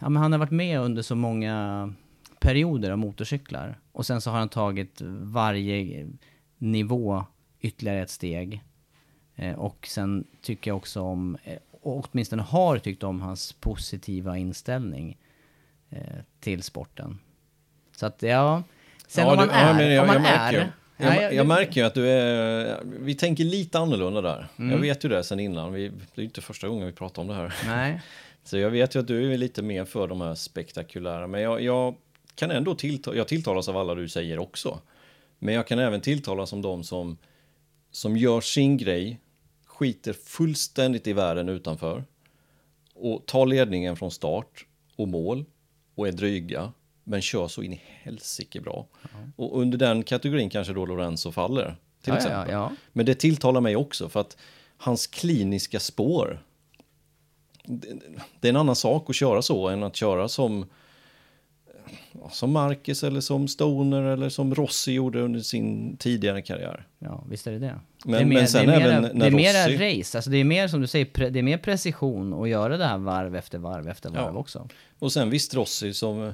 ja men han har varit med under så många perioder av motorcyklar. Och sen så har han tagit varje nivå ytterligare ett steg. Eh, och sen tycker jag också om, eh, och åtminstone har tyckt om hans positiva inställning eh, till sporten. Så att ja, Sen om man du- är, men jag, om man jag är... ju- Ja, jag, jag- jag märker ju att du är... Vi tänker lite annorlunda där. Mm. Jag vet ju det sen innan. Vi, det är inte första gången vi pratar om det här. Nej. Så jag vet ju att du är lite mer för de här spektakulära. Men jag, jag kan ändå tillta, jag tilltalas av alla du säger också. Men jag kan även tilltalas om de som, som gör sin grej, skiter fullständigt i världen utanför och tar ledningen från start och mål och är dryga men kör så in i helsike bra. Och under den kategorin kanske då Lorenzo faller. Till Ja, ja, exempel. ja. Men det tilltalar mig också för att hans kliniska spår det, det är en annan sak att köra så än att köra som ja, som Marcus eller som Stoner eller som Rossi gjorde under sin tidigare karriär. Ja, visst är det det. Men- det är mer, men sen det är mera, även när det är mera Rossi- race, alltså det är mer som du säger, pre, det är mer precision och göra det här varv efter varv efter varv Ja. också. Och sen visst Rossi som,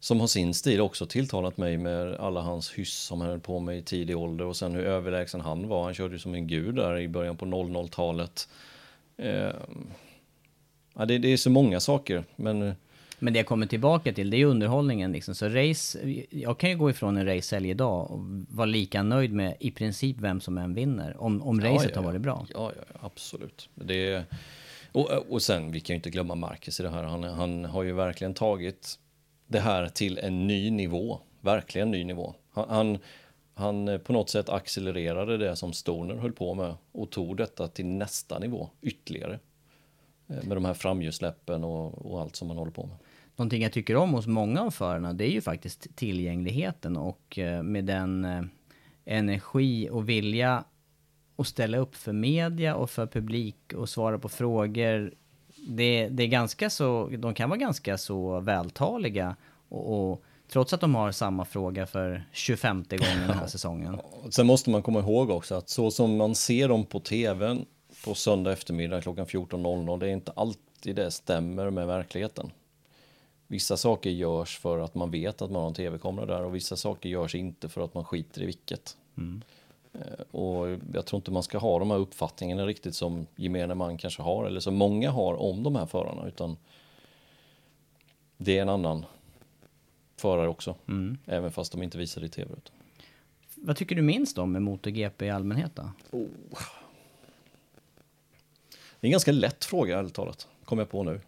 som har sin stil också tilltalat mig med alla hans hyss som han höll på med i tidig ålder och sen hur överlägsen han var. Han körde ju som en gud där i början på 00-talet. Eh, ja, det, det är så många saker, men Men det jag kommer tillbaka till, det är underhållningen liksom. Så race, jag kan ju gå ifrån en racehelg idag och vara lika nöjd med i princip vem som än vinner. Om, om Ja, racet ja, har varit bra. Ja, ja, absolut. Det är, och, och sen, vi kan ju inte glömma Marcus i det här. Han, han har ju verkligen tagit det här till en ny nivå. Verkligen ny nivå. Han, han, han eh, på något sätt accelererade det som Stoner höll på med och tog detta till nästa nivå ytterligare. Eh, Med de här framhjulssläppen och, och allt som man håller på med. Någonting jag tycker om hos många av förarna, det är ju faktiskt tillgängligheten och eh, med den eh, energi och vilja att ställa upp för media och för publik och svara på frågor. Det, det är ganska så, de kan vara ganska så vältaliga och, och trots att de har samma fråga för 25 gången den här säsongen. Sen måste man komma ihåg också att så som man ser dem på tvn på söndag eftermiddag klockan 14.00, det är inte alltid det stämmer med verkligheten. Vissa saker görs för att man vet att man har en tv-kamera där och vissa saker görs inte för att man skiter i vilket. Eh, Och jag tror inte man ska ha de här uppfattningarna riktigt som gemene man kanske har eller som många har om de här förarna utan det är en annan förare också. Även fast de inte visar det i tv. Utan. Vad tycker du minst om med MotoGP i allmänhet då? Det är en ganska lätt fråga, ärligt talat. Kommer jag på nu.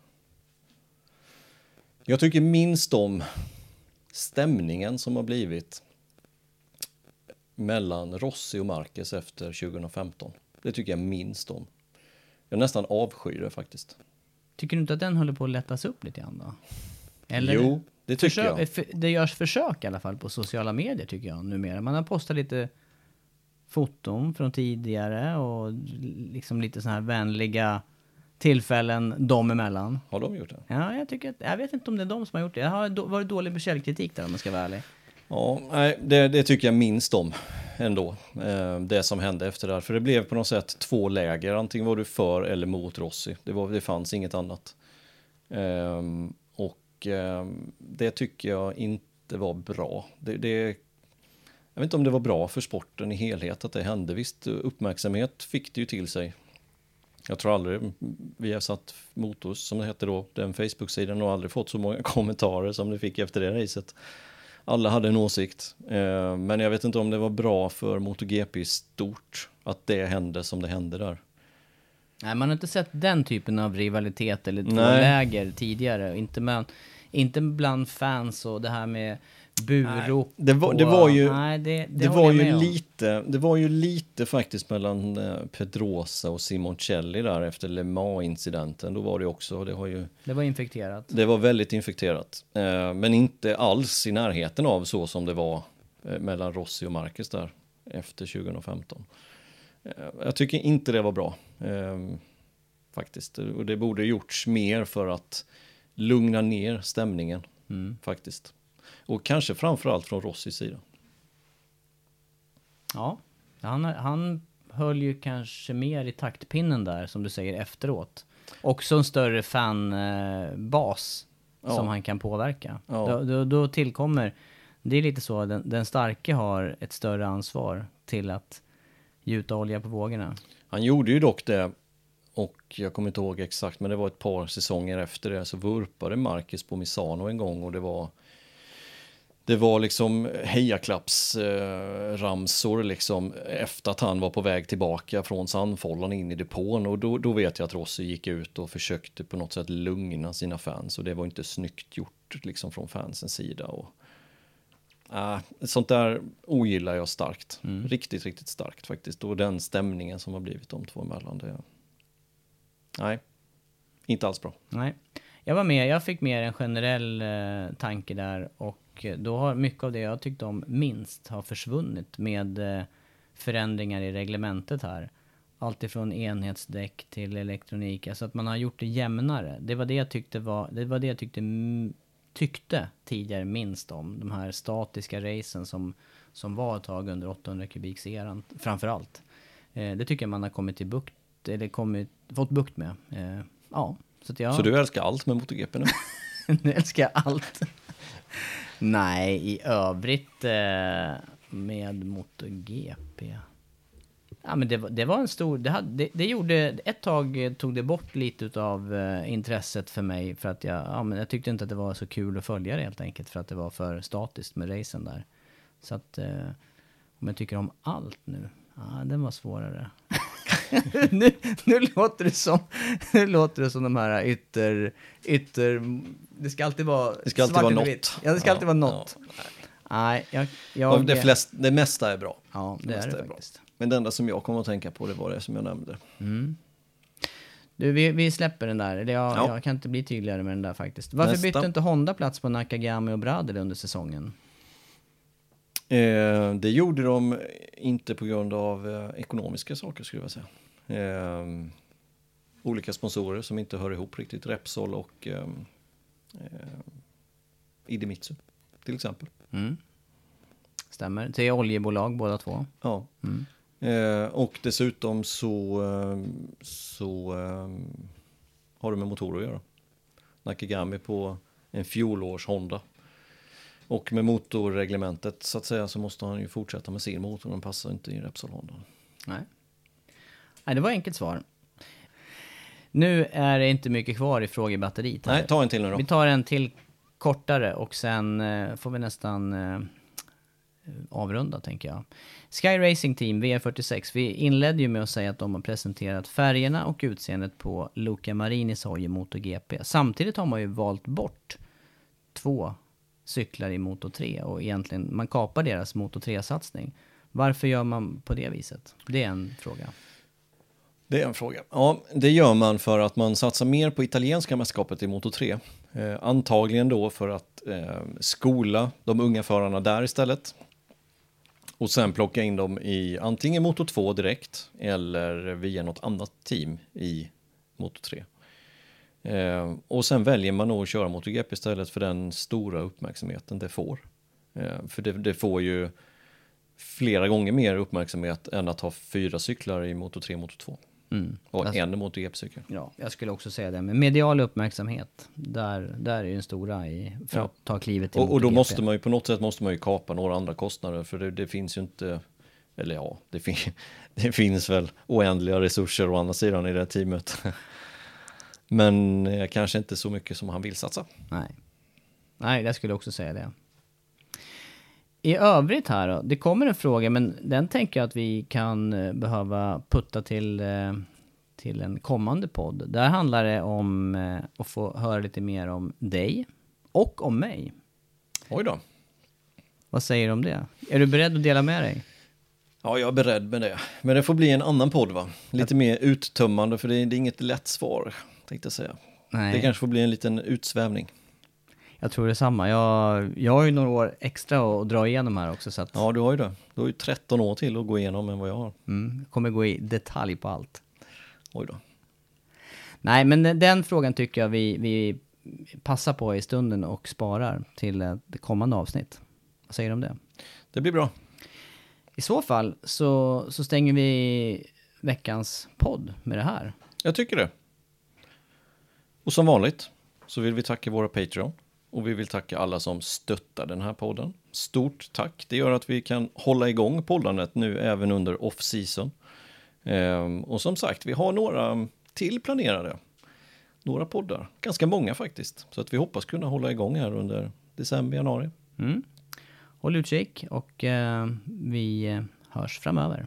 Jag tycker minst om stämningen som har blivit mellan Rossi och Marquez efter 2015. Det tycker jag minst om. Jag nästan avskyr det faktiskt. Tycker du inte att den håller på att lättas upp lite grann då? Jo, det tycker Försök, jag. för- Det görs försök i alla fall på sociala medier tycker jag numera. Man har postat lite foton från tidigare och liksom lite sådana här vänliga tillfällen dem emellan. Har de gjort det? Ja, jag tycker att, jag vet inte om det är de som har gjort det. Jag har då, varit dålig källkritik där om jag ska vara ärlig. Ja, nej, det, det tycker jag minst om ändå. Eh, det som hände efter det här. För det blev på något sätt två läger. Antingen var du för eller mot Rossi. Det, var, det fanns inget annat. Ehm, och ehm, det tycker jag inte var bra. Det, det, jag vet inte om det var bra för sporten i helhet att det hände. Visst, uppmärksamhet fick det ju till sig. Jag tror aldrig vi har satt Motors, som det hette då, den Facebook-sidan och aldrig fått så många kommentarer som det fick efter det racet. Alla hade en åsikt, eh, men jag vet inte om det var bra för MotoGP stort att det hände som det hände där. Nej, man har inte sett den typen av rivalitet eller läger tidigare. Inte, med, inte bland fans och det här med burop. Det var, det var ju, Nej, det, det, det var ju om. lite, det var ju lite faktiskt mellan eh, Pedrosa och Simoncelli där efter Le Mans-incidenten. Då var det också, det har ju Det var infekterat. Det var väldigt infekterat, eh, men inte alls i närheten av så som det var eh, mellan Rossi och Marquez där efter 2015. Eh, jag tycker inte det var bra, eh, faktiskt. Och det borde gjorts mer för att lugna ner stämningen, faktiskt. Och kanske framförallt från Rossis sida. Ja, han, han höll ju kanske mer i taktpinnen där, som du säger, efteråt. Också en större fanbas Ja. som han kan påverka. Ja. Då, då, då tillkommer, det är lite så, den, den starke har ett större ansvar till att gjuta olja på vågorna. Han gjorde ju dock det, och jag kommer inte ihåg exakt, men det var ett par säsonger efter det, så vurpade Marcus på Misano en gång och det var det var liksom hejaklappsramsor eh, liksom efter att han var på väg tillbaka från Sandfållan in i depån och då, då vet jag att Rossi gick ut och försökte på något sätt lugna sina fans och det var inte snyggt gjort liksom från fansens sida. Och, äh, sånt där ogillar jag starkt, mm. riktigt, riktigt starkt faktiskt och den stämningen som har blivit de två emellan. Det, nej, inte alls bra. Nej. Jag var med, jag fick med en generell eh, tanke där och då har mycket av det jag tyckte om minst har försvunnit med eh, förändringar i reglementet här. Allt ifrån enhetsdäck till elektronik, alltså att man har gjort det jämnare. Det var det jag tyckte var, det var det jag tyckte, tyckte tidigare minst om. De här statiska racen som, som var ett tag under 800 kubiks eran, framförallt. Eh, det tycker jag man har kommit till bukt, eller kommit, fått bukt med. Eh, ja, så, jag... så du älskar allt med MotoGP nu? nu älskar jag allt. Nej, i övrigt eh, med MotoGP. Ja, men det, det var en stor... Det, hade, det, det, gjorde... Ett tag tog det bort lite av eh, intresset för mig. För att jag, ja, men jag tyckte inte att det var så kul att följa det helt enkelt. För att det var för statiskt med racen där. Så att... Eh, om jag tycker om allt nu. Ja, den var svårare. nu, nu, låter det som, nu låter det som de här ytter, ytter, det ska alltid vara Det ska alltid vara något. Ja, det ska ja, alltid vara något. Ja. Nej, jag, jag, det, flest, det mesta är bra. Ja, det, det är det är faktiskt. Bra. Men det enda som jag kommer att tänka på det var det som jag nämnde. Mm. Du, vi, vi släpper den där. Jag, ja. jag kan inte bli tydligare med den där faktiskt. Varför Nästa. bytte inte Honda plats på Nakagami och Bradel under säsongen? Eh, det gjorde de inte på grund av eh, ekonomiska saker skulle jag säga. Eh, olika sponsorer som inte hör ihop riktigt, Repsol och eh, eh, Idemitsu till exempel. Mm. Stämmer, är oljebolag båda två. Ja. Mm. Eh, och dessutom så, eh, så har det med motorer att göra. Nakagami på en fjolårs Honda och med motorreglementet så att säga så måste han ju fortsätta med sin motor. Den passar inte i Repsol Honda. Nej. Nej, det var enkelt svar. Nu är det inte mycket kvar i frågebatteriet. Nej, ta en till nu då. Vi tar en till kortare och sen eh, får vi nästan eh, avrunda tänker jag. Sky Racing Team VR46. Vi inledde ju med att säga att de har presenterat färgerna och utseendet på Luca Marinis hoj i MotoGP. Samtidigt har man ju valt bort två cyklar i Moto 3 och egentligen man kapar deras Moto 3-satsning. Varför gör man på det viset? Det är en fråga. Det är en fråga. Ja, det gör man för att man satsar mer på italienska mästerskapet i Moto 3. Eh, antagligen då för att eh, skola de unga förarna där istället. Och sen plocka in dem i antingen Moto 2 direkt eller via något annat team i Moto 3. Eh, och sen väljer man nog att köra MotoGP istället för den stora uppmärksamheten det får. Eh, för det, det, får ju flera gånger mer uppmärksamhet än att ha fyra cyklar i Moto 3 Moto 2. Mm. Och alltså, en MotoGP-cykel. Ja, jag skulle också säga det. Men medial uppmärksamhet, där, där är den stora i, för ja. att ta klivet till och, och då måste man ju på något sätt måste man ju kapa några andra kostnader för det, det finns ju inte eller ja, det, fin det finns väl oändliga resurser å andra sidan i det här teamet. Men eh, kanske inte så mycket som han vill satsa. Nej, Nej jag skulle också säga det. I övrigt här då, det kommer en fråga, men den tänker jag att vi kan eh, behöva putta till, eh, till en kommande podd. Där handlar det om att få höra lite mer om dig och om mig. Oj då. Vad säger du om det? Är du beredd att dela med dig? Ja, jag är beredd med det. Men det får bli en annan podd va? Lite mer uttömmande, för det är, det är inget lätt svar tänkte jag säga. Nej. Det kanske får bli en liten utsvävning. Jag tror det är samma. Jag, jag har ju några år extra att dra igenom här också. Så att... Ja, du har ju det. Du har ju 13 år till att gå igenom än vad jag har. Mm, kommer gå i detalj på allt. Oj då. Nej, men den frågan tycker jag vi, vi passar på i stunden och sparar till det kommande avsnitt. Vad säger du om det? Det blir bra. I så fall så, så stänger vi veckans podd med det här. Jag tycker det. Och som vanligt så vill vi tacka våra Patreon och vi vill tacka alla som stöttar den här podden. Stort tack! Det gör att vi kan hålla igång poddandet nu även under off-season. Ehm, och som sagt, vi har några till planerade. Några poddar, ganska många faktiskt. Så att vi hoppas kunna hålla igång här under december, januari. Mm. håll utkik och eh, vi eh, hörs framöver.